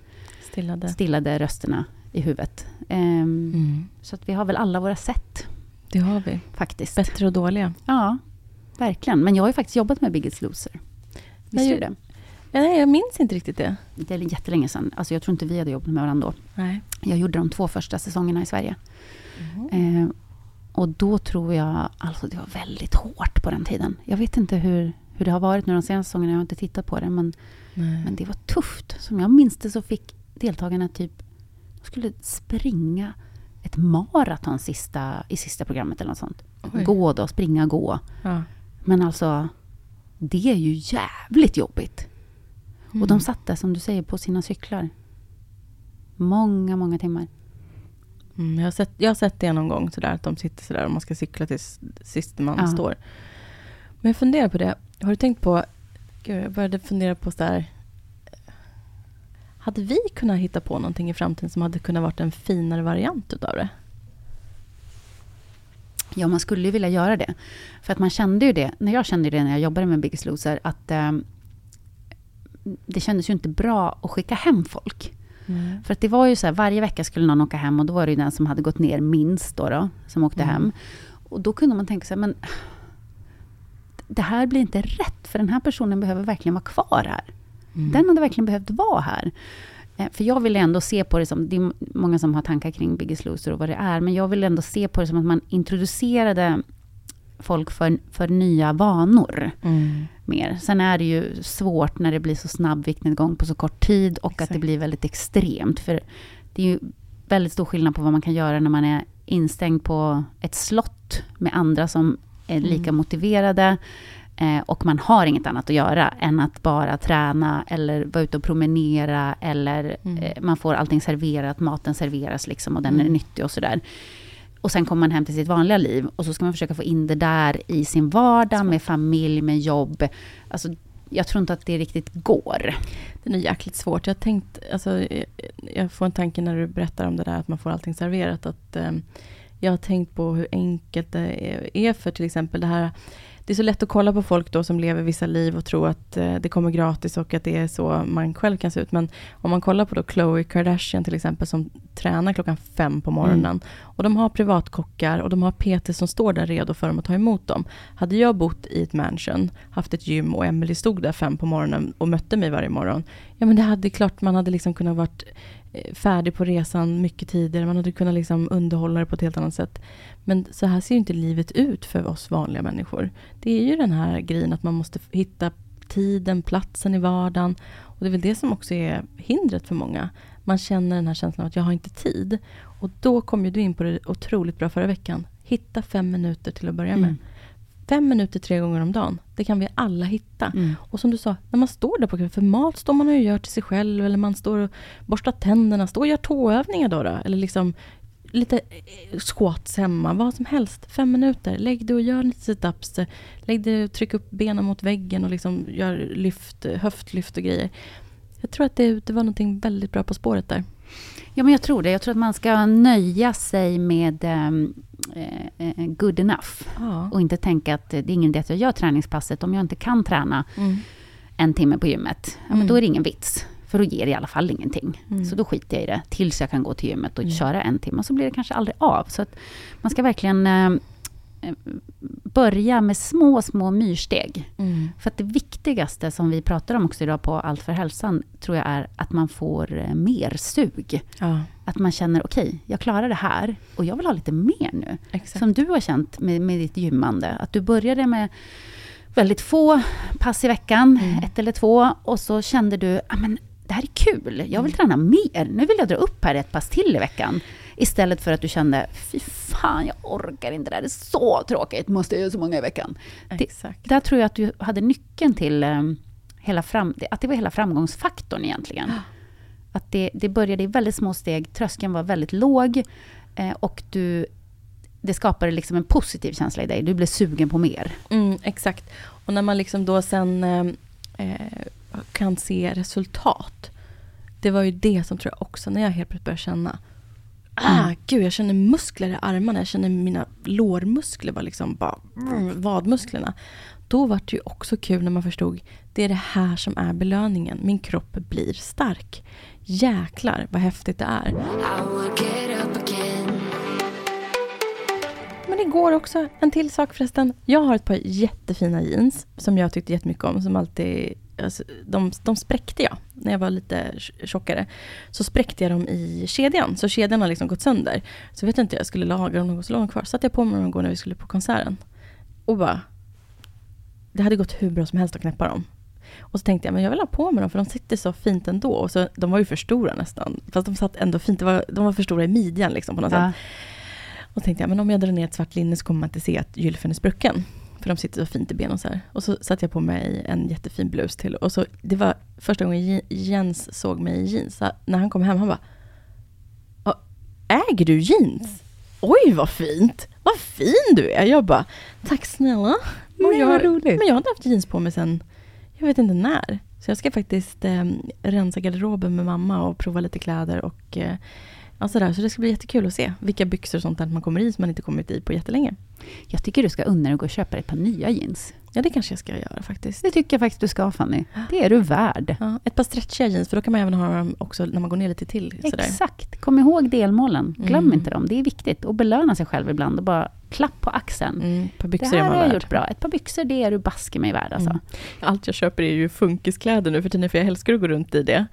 Stillade. stillade rösterna i huvudet. Ehm, Mm. Så att vi har väl alla våra sätt, Det har vi. faktiskt. Bättre och dåliga. Ja, verkligen. Men jag har ju faktiskt jobbat med Biggest Loser. Visste du det? Ja, nej, jag minns inte riktigt det. Det är jättelänge sedan. Alltså jag tror inte vi hade jobbat med varandra då. Nej. Jag gjorde de två första säsongerna i Sverige. Mm. Eh, och då tror jag, alltså det var väldigt hårt på den tiden. Jag vet inte hur, hur det har varit nu de senaste säsongerna, jag har inte tittat på det. Men, men det var tufft. Som jag minns det så fick deltagarna typ, de skulle springa ett maraton sista, i sista programmet eller något sånt. Oj. Gå då, springa, gå. Ja. Men alltså, det är ju jävligt jobbigt. Och de satt där, som du säger, på sina cyklar. Många, många timmar. Mm, jag, har sett, jag har sett det någon gång, sådär, att de sitter sådär och man ska cykla tills sist man Ja. står. Men jag funderar på det. Har du tänkt på... Gud, jag började fundera på sådär... Hade vi kunnat hitta på någonting i framtiden som hade kunnat varit en finare variant utav det? Ja, man skulle ju vilja göra det. För att man kände ju det, när jag kände det när jag jobbade med Biggest Loser, att eh, det kändes ju inte bra att skicka hem folk. För att det var ju så här, varje vecka skulle någon åka hem och då var det ju den som hade gått ner minst då, då som åkte Mm. hem. Och då kunde man tänka sig, men det här blir inte rätt, för den här personen behöver verkligen vara kvar här. Den hade verkligen behövt vara här. Eh, För jag vill ändå se på det som, det är många som har tankar kring Biggest Loser och vad det är, men jag vill ändå se på det som att man introducerade folk för, för nya vanor mer. Sen är det ju svårt när det blir så snabb viktnedgång på så kort tid och att Exakt. det blir väldigt extremt. För det är ju väldigt stor skillnad på vad man kan göra när man är instängd på ett slott med andra som är lika motiverade eh, och man har inget annat att göra än att bara träna eller vara ute och promenera eller eh, man får allting serverat, maten serveras liksom och den är nyttig och sådär. Och sen kommer man hem till sitt vanliga liv och så ska man försöka få in det där i sin vardag med familj, med jobb. Alltså, jag tror inte att det riktigt går. Det är jäkligt svårt. Jag tänkt, alltså, jag- får en tanke när du berättar om det där att man får allting serverat. Att, eh, jag har tänkt på hur enkelt det är för till exempel det här. Det är så lätt att kolla på folk då som lever vissa liv och tro att eh, det kommer gratis och att det är så man själv kan se ut. Men om man kollar på då Khloe Kardashian till exempel som tränar klockan fem på morgonen. Och de har privatkockar och de har PT som står där redo för dem att ta emot dem. Hade jag bott i ett mansion, haft ett gym och Emily stod där fem på morgonen och mötte mig varje morgon. Ja men det hade klart man hade liksom kunnat varit Eh, färdig på resan mycket tidigare. Man hade kunnat liksom underhålla det på ett helt annat sätt. Men så här ser ju inte livet ut för oss vanliga människor. Det är ju den här grejen att man måste hitta tiden, platsen i vardagen. Och det är väl det som också är hindret för många. Man känner den här känslan av att jag har inte tid. Och då kom ju du in på det otroligt bra förra veckan. Hitta fem minuter till att börja med. Mm. Fem minuter tre gånger om dagen. Det kan vi alla hitta. Mm. Och som du sa, när man står där på kvällen, för mat står man och gör till sig själv, eller man står och borstar tänderna, står och gör tåövningar då, då eller liksom lite eh, squats hemma, vad som helst. Fem minuter, lägg dig och gör lite situps, lägg dig och tryck upp benen mot väggen och liksom gör lyft, höftlyft och grejer. Jag tror att det, det var någonting väldigt bra på spåret där. Ja, men jag tror det. Jag tror att man ska nöja sig med ehm, eh, eh, good enough. Ja. Och inte tänka att det är ingen idé att jag gör träningspasset om jag inte kan träna Mm. en timme på gymmet. Ja, men Mm. då är det ingen vits. För då ger det i alla fall ingenting. Mm. Så då skiter jag i det tills jag kan gå till gymmet och köra en timme. Så blir det kanske aldrig av. Så att man ska verkligen eh, börja med små, små myrsteg. Mm. För att det viktigaste som vi pratar om också idag på Allt för hälsan, tror jag är att man får eh, mer sug. Ja, Att man känner, okej, jag klarar det här och jag vill ha lite mer nu. exakt. Som du har känt med, med ditt gymmande. Att du började med väldigt få pass i veckan, Mm. ett eller två. Och så kände du, ah, men det här är kul, jag vill träna mer. Nu vill jag dra upp här ett pass till i veckan. Istället för att du kände, fy fan, jag orkar inte, det här är så tråkigt, måste jag göra så många i veckan. Det, Exakt. där tror jag att du hade nyckeln till eh, hela fram, att det var hela framgångsfaktorn egentligen. Att det, det började i väldigt små steg, tröskeln var väldigt låg eh, och du, det skapade liksom en positiv känsla i dig. Du blev sugen på mer. Mm, exakt. Och när man liksom då sen eh, eh, kan se resultat. Det var ju det som tror jag också, när jag helt plötsligt började känna Ah, gud, jag känner muskler i armarna. Jag känner mina lårmuskler var liksom bara mm, vadmusklerna. Då var det ju också kul när man förstod det är det här som är belöningen. Min kropp blir stark. Jäklar vad häftigt det är. Men det går också. En till sak förresten. Jag har ett par jättefina jeans som jag tyckte jättemycket om. Som alltid alltså, de, de spräckte jag när jag var lite tjockare. Så spräckte jag dem i kedjan, så kedjan har liksom gått sönder. Så vet jag inte, jag skulle laga dem, så låg de kvar. Så satte jag på mig dem igår när vi skulle på konserten. Och bara, det hade gått hur bra som helst att knäppa dem. Och så tänkte jag, men jag vill ha på mig dem för de sitter så fint ändå. Och så, de var ju för stora nästan. Fast de satt ändå fint, var, de var för stora i midjan liksom på något ja. sätt. Och tänkte jag, men om jag drar ner ett svart linne så kommer man inte se att gylfen är sprucken. För de sitter så fint i benen så här. Och så satte jag på mig en jättefin blus till. Och så, det var första gången Jens såg mig i jeans. Så när han kom hem, han bara, äger du jeans? Oj vad fint! Vad fin du är! Jag bara, tack snälla. Nej, jag, vad roligt. Men jag har inte haft jeans på mig sen, jag vet inte när. Så jag ska faktiskt eh, rensa garderoben med mamma och prova lite kläder och eh, Ja, sådär. Så det ska bli jättekul att se vilka byxor och sånt där man kommer i som man inte kommit i på jättelänge. Jag tycker du ska unna dig att gå och köpa ett par nya jeans. Ja, det kanske jag ska göra faktiskt. Det tycker jag faktiskt du ska Fanny. Det är du värd. Ja, ett par stretchiga jeans, för då kan man även ha dem också när man går ner lite till. Sådär. Exakt. Kom ihåg delmålen. Glöm mm. inte dem. Det är viktigt. Och belöna sig själv ibland och bara klapp på axeln. Mm, par byxor det här har jag gjort bra. Ett par byxor, det är du baske mig värd alltså. Mm. Allt jag köper är ju funkiskläder nu för tiden, för jag älskar att gå runt i det.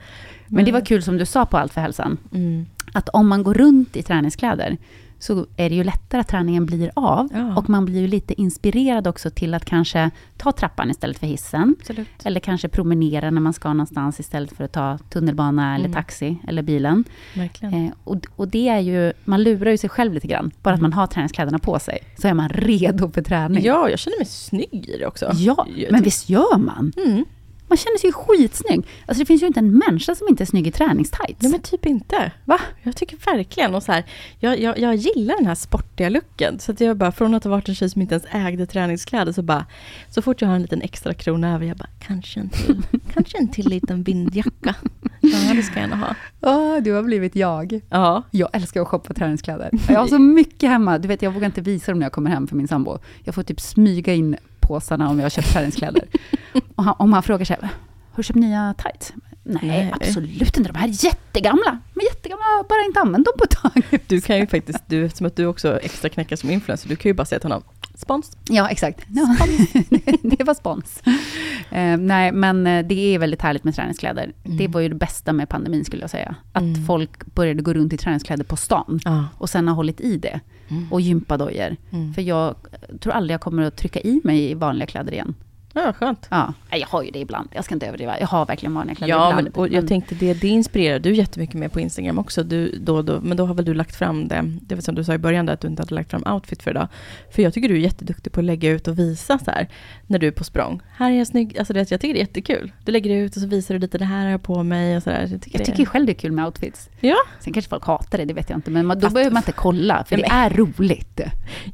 Men, Men det var kul som du sa på Allt för hälsan. Mm. Att om man går runt i träningskläder, så är det ju lättare att träningen blir av. Ja. Och man blir ju lite inspirerad också till att kanske ta trappan istället för hissen. Absolut. Eller kanske promenera när man ska någonstans istället för att ta tunnelbana eller mm. taxi eller bilen. Eh, och, och det är ju, man lurar ju sig själv lite grann. Bara att man har träningskläderna på sig, så är man redo för träning. Ja, jag känner mig snygg i det också. Ja, men visst gör man? Mm. Man känner sig ju skitsnygg. Alltså det finns ju inte en människa som inte är snygg i träningstights. Nej men typ inte. Va? Jag tycker verkligen, och så här, jag, jag, jag gillar den här sportiga looken. Så att jag bara, från att ha varit en tjej som inte ens ägde träningskläder, så bara, så fort jag har en liten extra krona över, jag bara, kanske en till, <laughs> kanske en till liten vindjacka. Ja, det ska jag gärna ha. Oh, du har blivit jag. Ja. Jag älskar att shoppa träningskläder. Jag har så mycket hemma. Du vet, jag vågar inte visa dem när jag kommer hem för min sambo. Jag får typ smyga in påsarna om jag har köpt träningskläder. <laughs> Och han, om han frågar sig, har du köpt nya tights? Nej, Nej, absolut inte. De här är jättegamla. De är jättegamla, jag har bara inte använt dem på ett tag. Du kan ju faktiskt, du, eftersom att du också extra knäcker som influencer, du kan ju bara säga till honom, spons. Ja, exakt. <laughs> Spons. det var spons. Uh, nej, men eh, det är väldigt härligt med träningskläder. Mm. Det var ju det bästa med pandemin, skulle jag säga. Att mm. folk började gå runt i träningskläder på stan. Ah. Och sen har hållit i det. Mm. Och gympadojor. Mm. För jag tror aldrig jag kommer att trycka i mig i vanliga kläder igen. Ja, skönt. Ja, jag har ju det ibland. Jag ska inte överdriva. Jag har verkligen vanliga kläder ja, ibland. Men, och jag tänkte det, det inspirerar du jättemycket med på Instagram också. Du, då, då, men då har väl du lagt fram det, det var som du sa i början, att du inte hade lagt fram outfit för idag. För jag tycker du är jätteduktig på att lägga ut och visa så här, när du är på språng. Här är jag snygg. Alltså det, jag tycker det är jättekul. Du lägger ut och så visar du lite, det här har jag på mig och så där. Jag tycker, jag tycker det... själv det är kul med outfits. Ja. Sen kanske folk hatar det, det vet jag inte. Men man, då Fast, behöver man inte kolla, för det är roligt.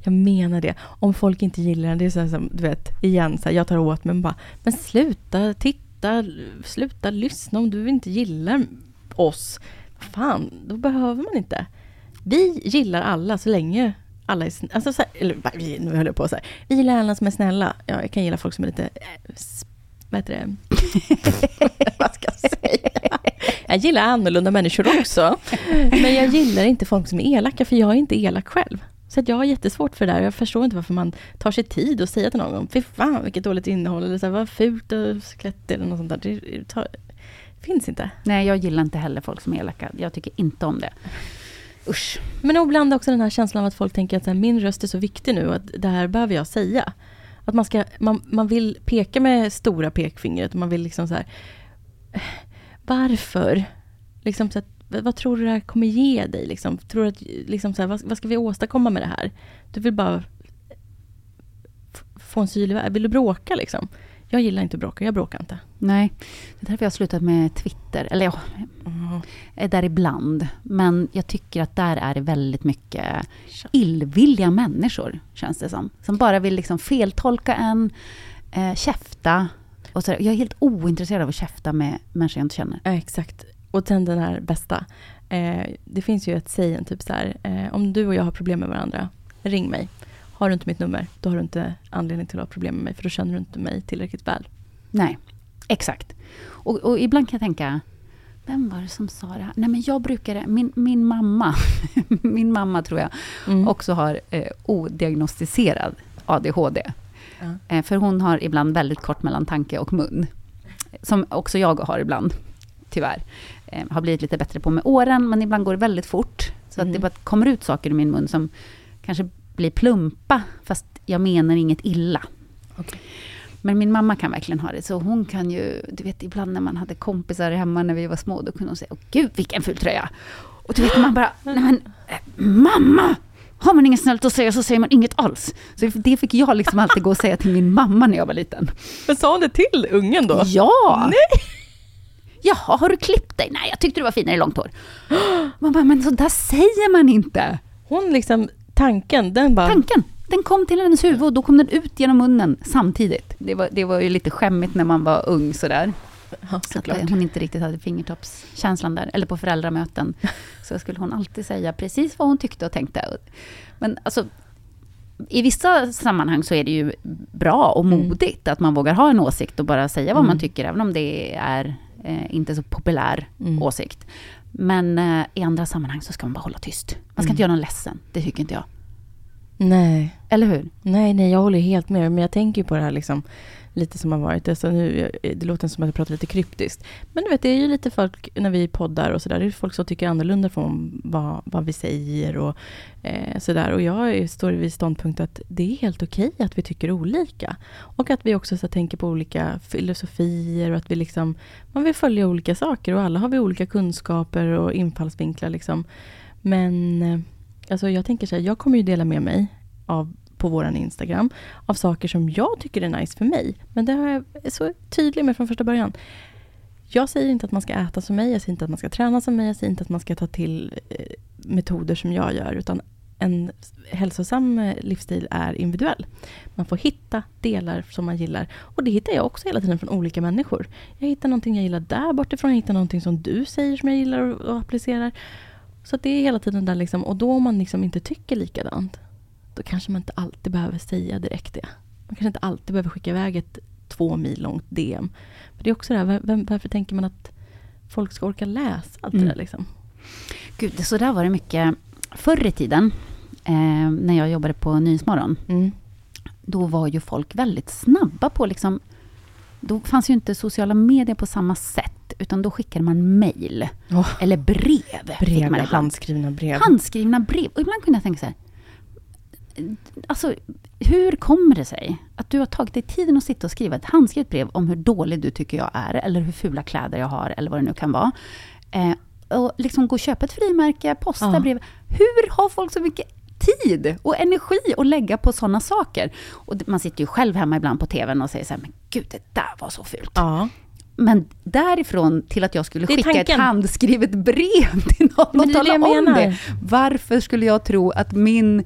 Jag menar det. Om folk inte gillar det, det är så här som, du vet, igen, så här, jag tar åt mig, bara, men sluta titta, sluta lyssna om du inte gillar oss. Fan, då behöver man inte. Vi gillar alla så länge alla är snälla. Alltså, eller nu höll jag på så här. Vi gillar alla som är snälla. Ja, jag kan gilla folk som är lite, äh, vad heter det? <laughs> vad ska jag säga? Jag gillar annorlunda människor också. Men jag gillar inte folk som är elaka, för jag är inte elak själv. Så jag har jättesvårt för det där. Jag förstår inte varför man tar sig tid att säga till någon, fy fan vilket dåligt innehåll, eller så här, vad fult och sklätt eller något sånt där. Det, tar, finns inte. Nej, jag gillar inte heller folk som är elaka. Jag tycker inte om det. Usch. Men ibland också den här känslan av att folk tänker att här, min röst är så viktig nu, att det här behöver jag säga. Att man, ska, man, man vill peka med stora pekfingret, och man vill liksom så här, varför? Liksom så att, vad tror du det här kommer ge dig? Liksom? Tror du att, liksom så här, vad, vad, ska vi åstadkomma med det här? Du vill bara få en syl i Vill du bråka liksom? Jag gillar inte att bråka, jag bråkar inte. Nej, det är därför jag har slutat med Twitter. Eller ja, mm. är där ibland. Men jag tycker att där är det väldigt mycket illvilliga människor, känns det som. Som bara vill liksom feltolka en, eh, käfta. Och så, jag är helt ointresserad av att käfta med människor jag inte känner. Ja, exakt. Och sen den här bästa. Eh, det finns ju ett sägen, typ så här. Eh, om du och jag har problem med varandra, ring mig. Har du inte mitt nummer, då har du inte anledning till att ha problem med mig, för då känner du inte mig tillräckligt väl. Nej, exakt. Och, och ibland kan jag tänka, vem var det som sa det här? Nej, men jag brukar, min, min mamma, <laughs> min mamma tror jag, mm. också har eh, odiagnostiserad ADHD. Ja. Eh, för hon har ibland väldigt kort mellan tanke och mun. som också jag har ibland, tyvärr. Eh, har blivit lite bättre på med åren, men ibland går det väldigt fort. Så att Mm. det bara kommer ut saker ur min mun som kanske blir plumpa, fast jag menar inget illa. Okej. Men min mamma kan verkligen ha det, så hon kan ju, du vet ibland när man hade kompisar hemma när vi var små, då kunde hon säga, åh gud vilken ful tröja. Och du vet man bara, nej men, eh, mamma! Har man inget snällt att säga så säger man inget alls. Så det fick jag liksom alltid gå och säga till min mamma när jag var liten. Men sa hon det till ungen då? Ja! Nej! Jaha, har du klippt dig? Nej, jag tyckte du var finare i långt hår. <gasps> Man bara, men så där säger man inte. Hon liksom, tanken, den bara... Tanken, den kom till hennes huvud och då kom den ut genom munnen samtidigt. Det var, det var ju lite skämmigt när man var ung sådär. Ja, Så att eh, hon inte riktigt hade fingertoppskänslan där, eller på föräldramöten. <laughs> Så skulle hon alltid säga precis vad hon tyckte och tänkte. Men alltså, i vissa sammanhang så är det ju bra och Mm. modigt att man vågar ha en åsikt och bara säga vad man Mm. tycker, även om det är eh, inte så populär Mm. åsikt. Men eh, i andra sammanhang så ska man bara hålla tyst. Man ska Mm. inte göra någon ledsen, det tycker inte jag. Nej. Eller hur? Nej, nej, jag håller helt med. Men jag tänker ju på det här liksom, lite som har varit. Alltså nu, det låter som att jag pratar lite kryptiskt. Men du vet, det är ju lite folk när vi poddar och sådär. Det är folk som tycker annorlunda från vad, vad vi säger och eh, sådär. Och jag står vid ståndpunkt att det är helt okej att vi tycker olika. Och att vi också så tänker på olika filosofier och att vi liksom, man vill följa olika saker och alla har vi olika kunskaper och infallsvinklar liksom. Men eh, alltså jag tänker så här, jag kommer ju dela med mig av på vår Instagram av saker som jag tycker är nice för mig. Men det har jag så tydlig med från första början. Jag säger inte att man ska äta som mig, jag säger inte att man ska träna som mig, jag säger inte att man ska ta till eh, metoder som jag gör, utan en hälsosam eh, livsstil är individuell. Man får hitta delar som man gillar. Och det hittar jag också hela tiden från olika människor. Jag hittar någonting jag gillar där bortifrån, jag hittar någonting som du säger som jag gillar och applicerar. Så det är hela tiden där liksom, och då om man liksom inte tycker likadant, då kanske man inte alltid behöver säga direkt det. Man kanske inte alltid behöver skicka iväg ett två mil långt DM. För det är också det här, vem, varför tänker man att folk ska orka läsa allt det Mm. där liksom? Gud, så där var det mycket förr i tiden, eh, när jag jobbade på Nyhetsmorgon. Mm. då var ju folk väldigt snabba på liksom... Då fanns ju inte sociala medier på samma sätt, utan då skickade man mejl. Åh. Eller brev. Brev, handskrivna brev. Handskrivna brev. Och ibland kunde jag tänka så här... Alltså, hur kommer det sig att du har tagit dig tiden att sitta och skriva ett handskrivet brev om hur dålig du tycker jag är, eller hur fula kläder jag har, eller vad det nu kan vara. Eh, och liksom gå och köpa ett frimärke, posta Ja. brev. Hur har folk så mycket tid och energi att lägga på sådana saker? Och man sitter ju själv hemma ibland på TVn och säger så här, men gud, det där var så fult. Ja. Men därifrån till att jag skulle skicka ett tanken. handskrivet brev <laughs> till någon Men och det tala om menar. det. Varför skulle jag tro att min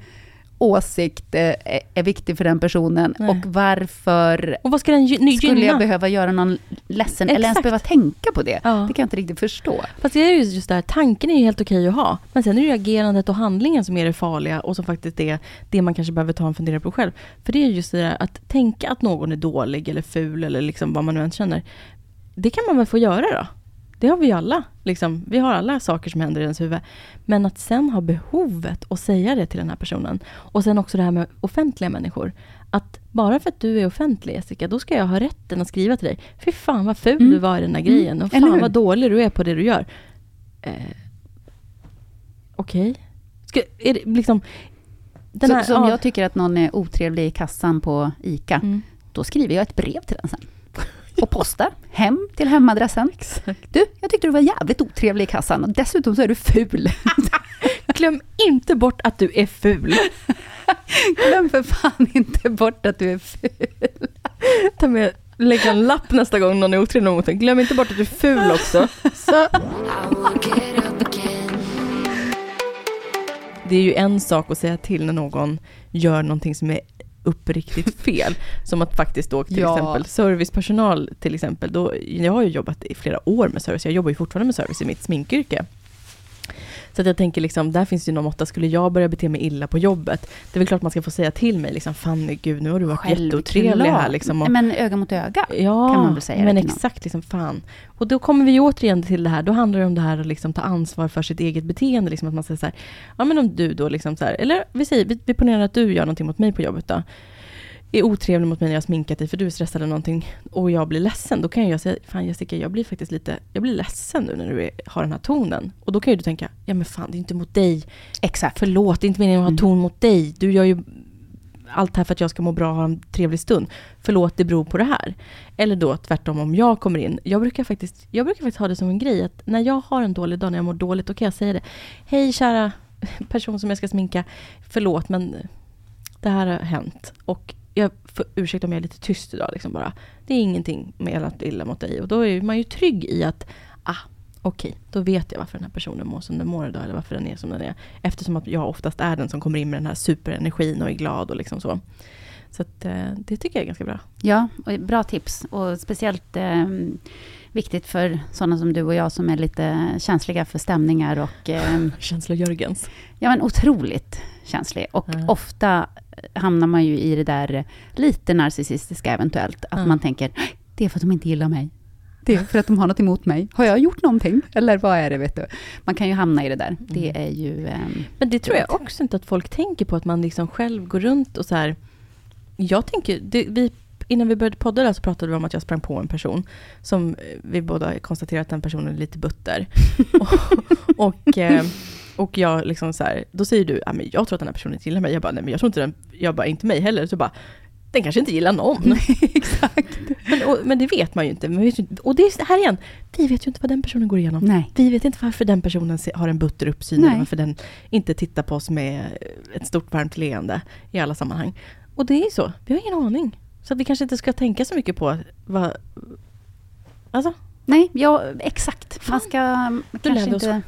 åsikt eh, är, viktig för den personen? Nej. Och varför Och ska skulle jag behöva göra någon ledsen, eller ens Exakt. behöva tänka på det? Ja. Det kan jag inte riktigt förstå. Fast det är ju just det här, tanken är ju helt okej att ha. Men sen är det ju agerandet och handlingen som är det farliga och som faktiskt är det man kanske behöver ta en fundera på själv. För det är just det där att tänka att någon är dålig eller ful eller liksom vad man nu än känner. Det kan man väl få göra då? Det har vi ju alla. Liksom. Vi har alla saker som händer i ens huvud. Men att sen ha behovet att säga det till den här personen. Och sen också det här med offentliga människor. Att bara för att du är offentlig Jessica, då ska jag ha rätten att skriva till dig. Fy fan vad ful Mm. du var i den här Mm. grejen. Och Eller fan vad dålig du är på det du gör. Eh, Okej. Det liksom... Så, här, så om ja. jag tycker att någon är otrevlig i kassan på ICA, Mm. då skriver jag ett brev till den sen. Och postar hem till hemadressen. Du, jag tyckte du var jävligt otrevlig i kassan och dessutom så är du ful. <laughs> Glöm inte bort att du är ful. Glöm för fan inte bort att du är ful. Ta med, lägga en lapp nästa gång någon är otrevlig mot dig. Glöm inte bort att du är ful också. Så. Det är ju en sak att säga till när någon gör någonting som är uppriktigt <laughs> fel. Som att faktiskt då till Ja. exempel servicepersonal till exempel. Då, jag har ju jobbat i flera år med service. Jag jobbar ju fortfarande med service i mitt sminkyrke. Så att jag tänker liksom, där finns det någon måtta. Skulle jag börja bete mig illa på jobbet, det är väl klart man ska få säga till mig liksom, Fanny, gud nu har du varit jätteotrevlig här liksom. Och, Men öga mot öga. Ja, kan man väl säga men exakt, liksom, fan. Och då kommer vi återigen till det här, då handlar det om det här att liksom ta ansvar för sitt eget beteende. Liksom att man säger så här, ja men om du då liksom så här, eller vi säger, vi, vi ponerar att du gör någonting mot mig på jobbet då. Är otrevlig mot mig när jag har sminkat dig för du är stressad eller någonting och jag blir ledsen, då kan jag säga, fan Jessica, jag blir faktiskt lite, jag blir ledsen nu när du är, har den här tonen. Och då kan ju du tänka, ja men fan det är inte mot dig. Exakt. Förlåt, det är inte meningen att ha Mm. ton mot dig. Du gör ju allt här för att jag ska må bra och ha en trevlig stund. Förlåt, det beror på det här. Eller då tvärtom om jag kommer in. Jag brukar faktiskt, jag brukar faktiskt ha det som en grej att när jag har en dålig dag, när jag mår dåligt, då kan jag säga det. Hej kära person som jag ska sminka, förlåt men det här har hänt. Och jag får ursäkta om jag är lite tyst idag liksom bara. Det är ingenting menat illa mot dig. Och då är man ju trygg i att, ah, okej, då vet jag varför den här personen mår som den mår idag, eller varför den är som den är. Eftersom att jag oftast är den som kommer in med den här superenergin och är glad och liksom så. Så att, eh, det tycker jag är ganska bra. Ja, och bra tips. Och speciellt eh, viktigt för sådana som du och jag som är lite känsliga för stämningar och <laughs> eh, Känslo-Jörgens. ja, men otroligt känslig. Och Ja. ofta hamnar man ju i det där lite narcissistiska eventuellt. Att Ja. man tänker, det är för att de inte gillar mig. Det är för att de har något emot mig. Har jag gjort någonting? Eller vad är det, vet du? Man kan ju hamna i det där. Det Mm. är ju... ehm, Men det tror jag också inte att folk tänker på, att man liksom själv går runt och så här. Jag tänker, det, vi, innan vi började podda där så pratade vi om att jag sprang på en person som eh, vi båda konstaterar att den personen är lite butter. <laughs> och, och, eh, och jag liksom så här, då säger du, ja, men jag tror att den här personen inte gillar mig. Jag bara, nej men jag tror inte den, jag bara, inte mig heller. Så bara, den kanske inte gillar någon. <laughs> Exakt. Men, och, men det vet man ju inte. Vet ju, inte- och det är här igen, vi vet ju inte vad den personen går igenom. Nej. Vi vet inte varför den personen har en butter uppsyn, Nej. eller varför den inte tittar på oss med ett stort varmt leende i alla sammanhang. Och det är så, vi har ingen aning. Så vi kanske inte ska tänka så mycket på vad... Alltså, Nej, ja, exakt. Man ska man lär kanske vi oss.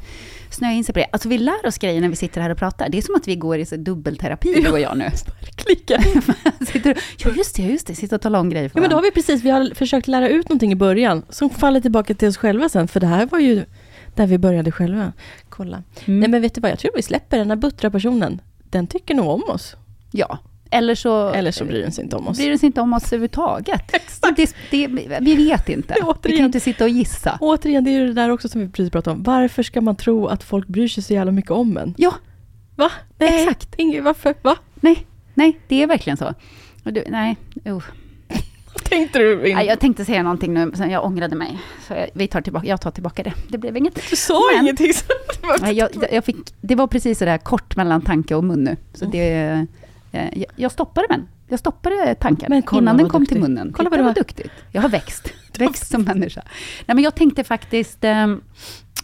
Snöa in sig på det. Alltså vi lär oss grejer när vi sitter här och pratar. Det är som att vi går i så dubbelterapi, du och jag nu. klicka. <laughs> sitter och, ja, just det, just det. Sitter och talar om grejer för Ja, men då har vi precis, vi har försökt lära ut någonting i början som faller tillbaka till oss själva sen, för det här var ju där vi började själva. Kolla. Mm. Nej men vet du vad, jag tror vi släpper den här buttra personen. Den tycker nog om oss. Ja, eller så... Eller så bryr den sig inte om oss. bryr den sig inte om oss överhuvudtaget. <laughs> Det, det, vi vet inte. Vi kan Återigen. ju inte sitta och gissa. Återigen, det är ju det där också som vi precis pratade om. Varför ska man tro att folk bryr sig så jävla mycket om en? Ja, Va? Nej, Exakt. Inge, varför? Va? nej, nej, det är verkligen så. Och du, nej, uh. <laughs> Tänkte du? In? jag tänkte säga någonting nu, sen jag ångrade mig. Så jag, vi tar tillbaka, jag tar tillbaka det. Det blev inget. Du sa Men- ingenting. Så det var- jag, jag fick, det var precis sådär kort mellan tanke och mun nu. Så det, jag, jag stoppade den. Jag stoppade tanken Men kolla innan den kom duktig. till munnen. Kolla vad du vad har- duktigt. Jag har växt. <laughs> växt som människa. Nej, men jag tänkte faktiskt, eh,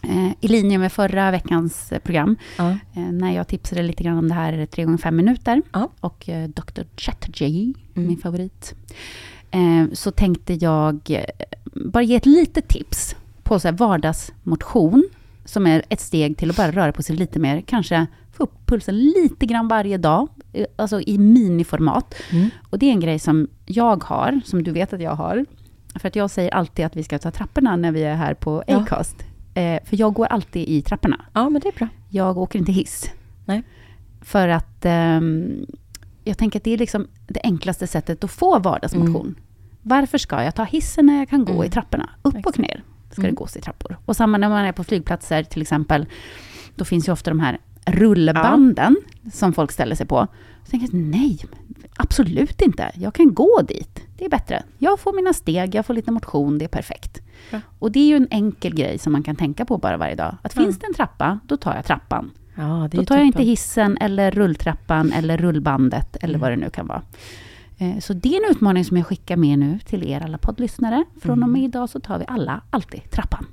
eh, i linje med förra veckans eh, program, Ja. eh, när jag tipsade lite grann om det här 3 gånger 5 minuter Ja. och eh, Dr. Chatterjee, Mm. min favorit, eh, så tänkte jag eh, bara ge ett litet tips på så här vardagsmotion, som är ett steg till att bara röra på sig lite mer, kanske få upp pulsen lite grann varje dag, eh, alltså i miniformat. Mm. Och det är en grej som jag har, som du vet att jag har. För att jag säger alltid att vi ska ta trapporna när vi är här på Ja. Acast. Eh, för jag går alltid i trapporna. ja, men det är bra. Jag åker inte hiss. Nej. För att ehm, jag tänker att det är liksom det enklaste sättet att få vardagsmotion. Varför ska jag ta hissen när jag kan gå Mm. i trapporna? Upp och Exakt. ner ska Mm. det gås i trappor. Och samma när man är på flygplatser till exempel. Då finns ju ofta de här rullbanden som folk ställer sig på. Så tänker jag, nej, absolut inte. Jag kan gå dit. Det är bättre. Jag får mina steg, jag får lite motion, det är perfekt. Bra. Och det är ju en enkel grej som man kan tänka på bara varje dag. Att Mm. finns det en trappa, då tar jag trappan. Ja, Då tar jag inte hissen eller rulltrappan eller rullbandet eller Mm. vad det nu kan vara. Eh, Så det är en utmaning som jag skickar med nu till er alla poddlyssnare. Från och Mm. med idag så tar vi alla alltid trappan.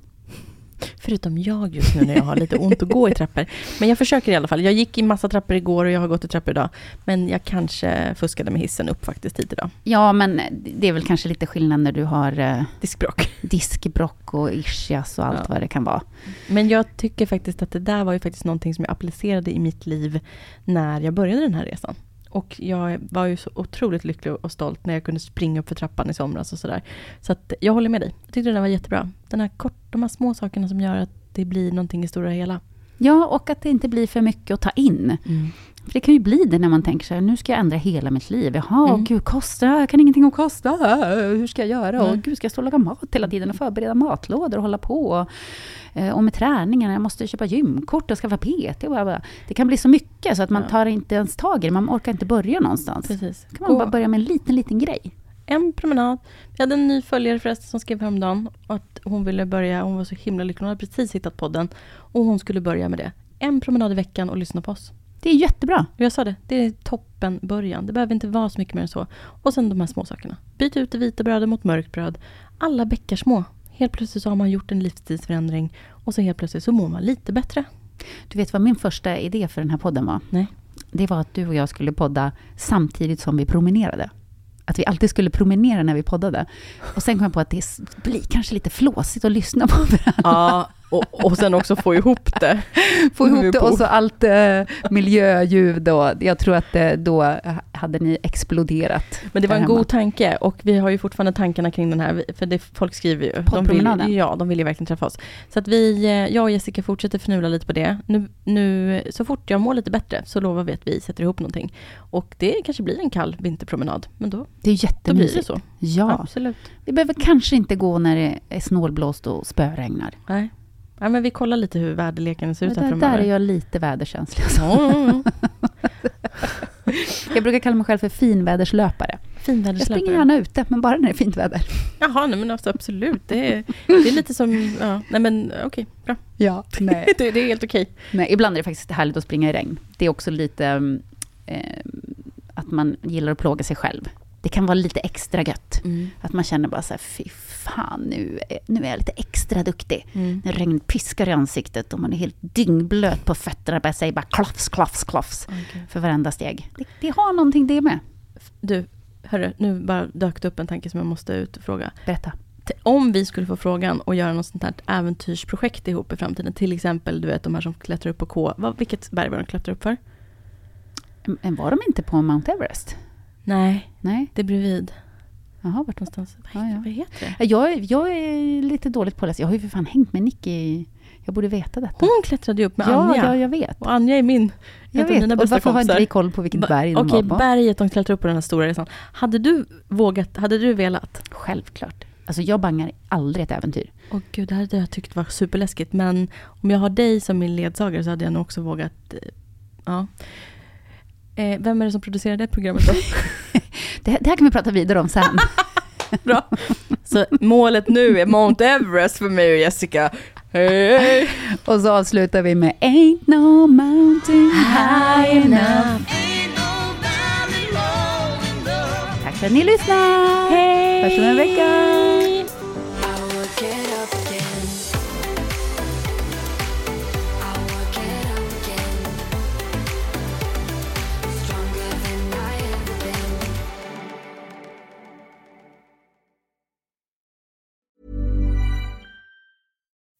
Förutom jag just nu när jag har lite ont att gå i trappor. Men jag försöker i alla fall. Jag gick i massa trappor igår och jag har gått i trappor idag. Men jag kanske fuskade med hissen upp faktiskt hit idag. Ja, men det är väl kanske lite skillnad när du har eh, Diskbråck. diskbrock och ischias och allt Ja. vad det kan vara. Men jag tycker faktiskt att det där var ju faktiskt någonting som jag applicerade i mitt liv när jag började den här resan. Och jag var ju så otroligt lycklig och stolt när jag kunde springa upp för trappan i somras och sådär. Så att jag håller med dig. Jag tyckte det där var jättebra. Den här kort, de här små sakerna som gör att det blir någonting i stora hela. Ja, och att det inte blir för mycket att ta in. För det kan ju bli det när man tänker så här, nu ska jag ändra hela mitt liv. Jaha, Mm. gud, kosta, jag kan ingenting om kosta. Hur ska jag göra? Nej. Och gud, ska jag stå och laga mat hela tiden och förbereda matlådor och hålla på? Och, eh, och med träningen, jag måste köpa gymkort och skaffa PT. Och bara. Det kan bli så mycket så att man tar inte ens tag i det. Man orkar inte börja någonstans. Precis. kan man Gå bara börja med en liten, liten grej. en promenad. Vi hade en ny följare förresten som skrev häromdagen att hon ville börja, hon var så himla lycklig, hon hade precis hittat podden och hon skulle börja med det. En promenad i veckan och lyssna på oss. Det är jättebra. Jag sa det, det är toppen början. Det behöver inte vara så mycket mer än så. Och sen de här små sakerna. Byt ut det vita brödet mot mörkt bröd. Alla bäckar små. Helt plötsligt så har man gjort en livsstilsförändring och så helt plötsligt så mår man lite bättre. Du vet vad min första idé för den här podden var? Nej. Det var att du och jag skulle podda samtidigt som vi promenerade. Att vi alltid skulle promenera när vi poddade. Och sen kom jag på att det blir kanske lite flåsigt att lyssna på varandra. Ja, och, och sen också få ihop det. <laughs> Få ihop det och så allt eh, miljöljud och jag tror att eh, då hade ni exploderat. Men det var en hemma. god tanke och vi har ju fortfarande tankarna kring den här, för det folk skriver ju. De vill, ja, de vill ju verkligen träffa oss. Så att vi, eh, jag och Jessica fortsätter fnula lite på det. Nu, nu, så fort jag mår lite bättre så lovar vi att vi sätter ihop någonting. Och det kanske blir en kall vinterpromenad, men då, Det är då blir det så. Ja, Absolut. vi behöver kanske inte gå när det är snålblåst och spöregnar. Nej. Ja, men vi kollar lite hur väderleken ser ut här Där, där framöver. är jag lite väderkänslig. Alltså. Ja, ja, ja. <laughs> Jag brukar kalla mig själv för finväderslöpare. Jag springer Finväderslöpare. gärna ute, men bara när det är fint väder. Jaha, nej, men alltså, absolut. Det är, det är lite som, ja, nej men okej, bra. Ja, nej. <laughs> Det, det är helt okej. nej. Ibland är det faktiskt härligt att springa i regn. Det är också lite mm, eh, att man gillar att plåga sig själv. Det kan vara lite extra gött. Att man känner bara så här, fy fan, nu, är- nu är jag lite extra duktig. Mm. När regnet piskar i ansiktet och man är helt dyngblöt på fötterna. Bara säger bara klafs, klafs, klafs Okej. för varenda steg. Det, det har någonting det med. Du, hörru, nu bara dök det upp en tanke som jag måste ut och fråga. Berätta. Om vi skulle få frågan att göra något sånt här äventyrsprojekt ihop i framtiden, till exempel du vet de här som klättrar upp på K, vad, vilket berg var de klättrar upp för? Men var de inte på Mount Everest? Nej, Nej, det är bredvid. jaha, vart Någonstans. Vad, Ja, ja. vad heter det? Ja, Jag, är- jag är lite dåligt påläst. Jag har ju för fan hängt med Nicky. Jag borde veta detta. Hon klättrade ju upp med ja, Anja. ja, jag vet. Och Anja är min, Jag av mina vet. Och bästa varför har inte kompisar. vi koll på vilket berg de Okej, var på? berget de klättrar upp på den här stora resan. Hade du vågat, hade du velat? Självklart. Alltså jag bangar aldrig ett äventyr. Åh gud, det här hade jag tyckt var superläskigt. Men om jag har dig som min ledsagare så hade jag nog också vågat. eh, Ja. Eh, vem är det som producerar det programmet då? <laughs> Det, det här kan vi prata vidare om sen. <laughs> Bra. Så målet nu är Mount Everest för mig och Jessica. Hej! Och så avslutar vi med Ain't no mountain high enough. Tack för att ni lyssnar. Hej! Hörs om en vecka.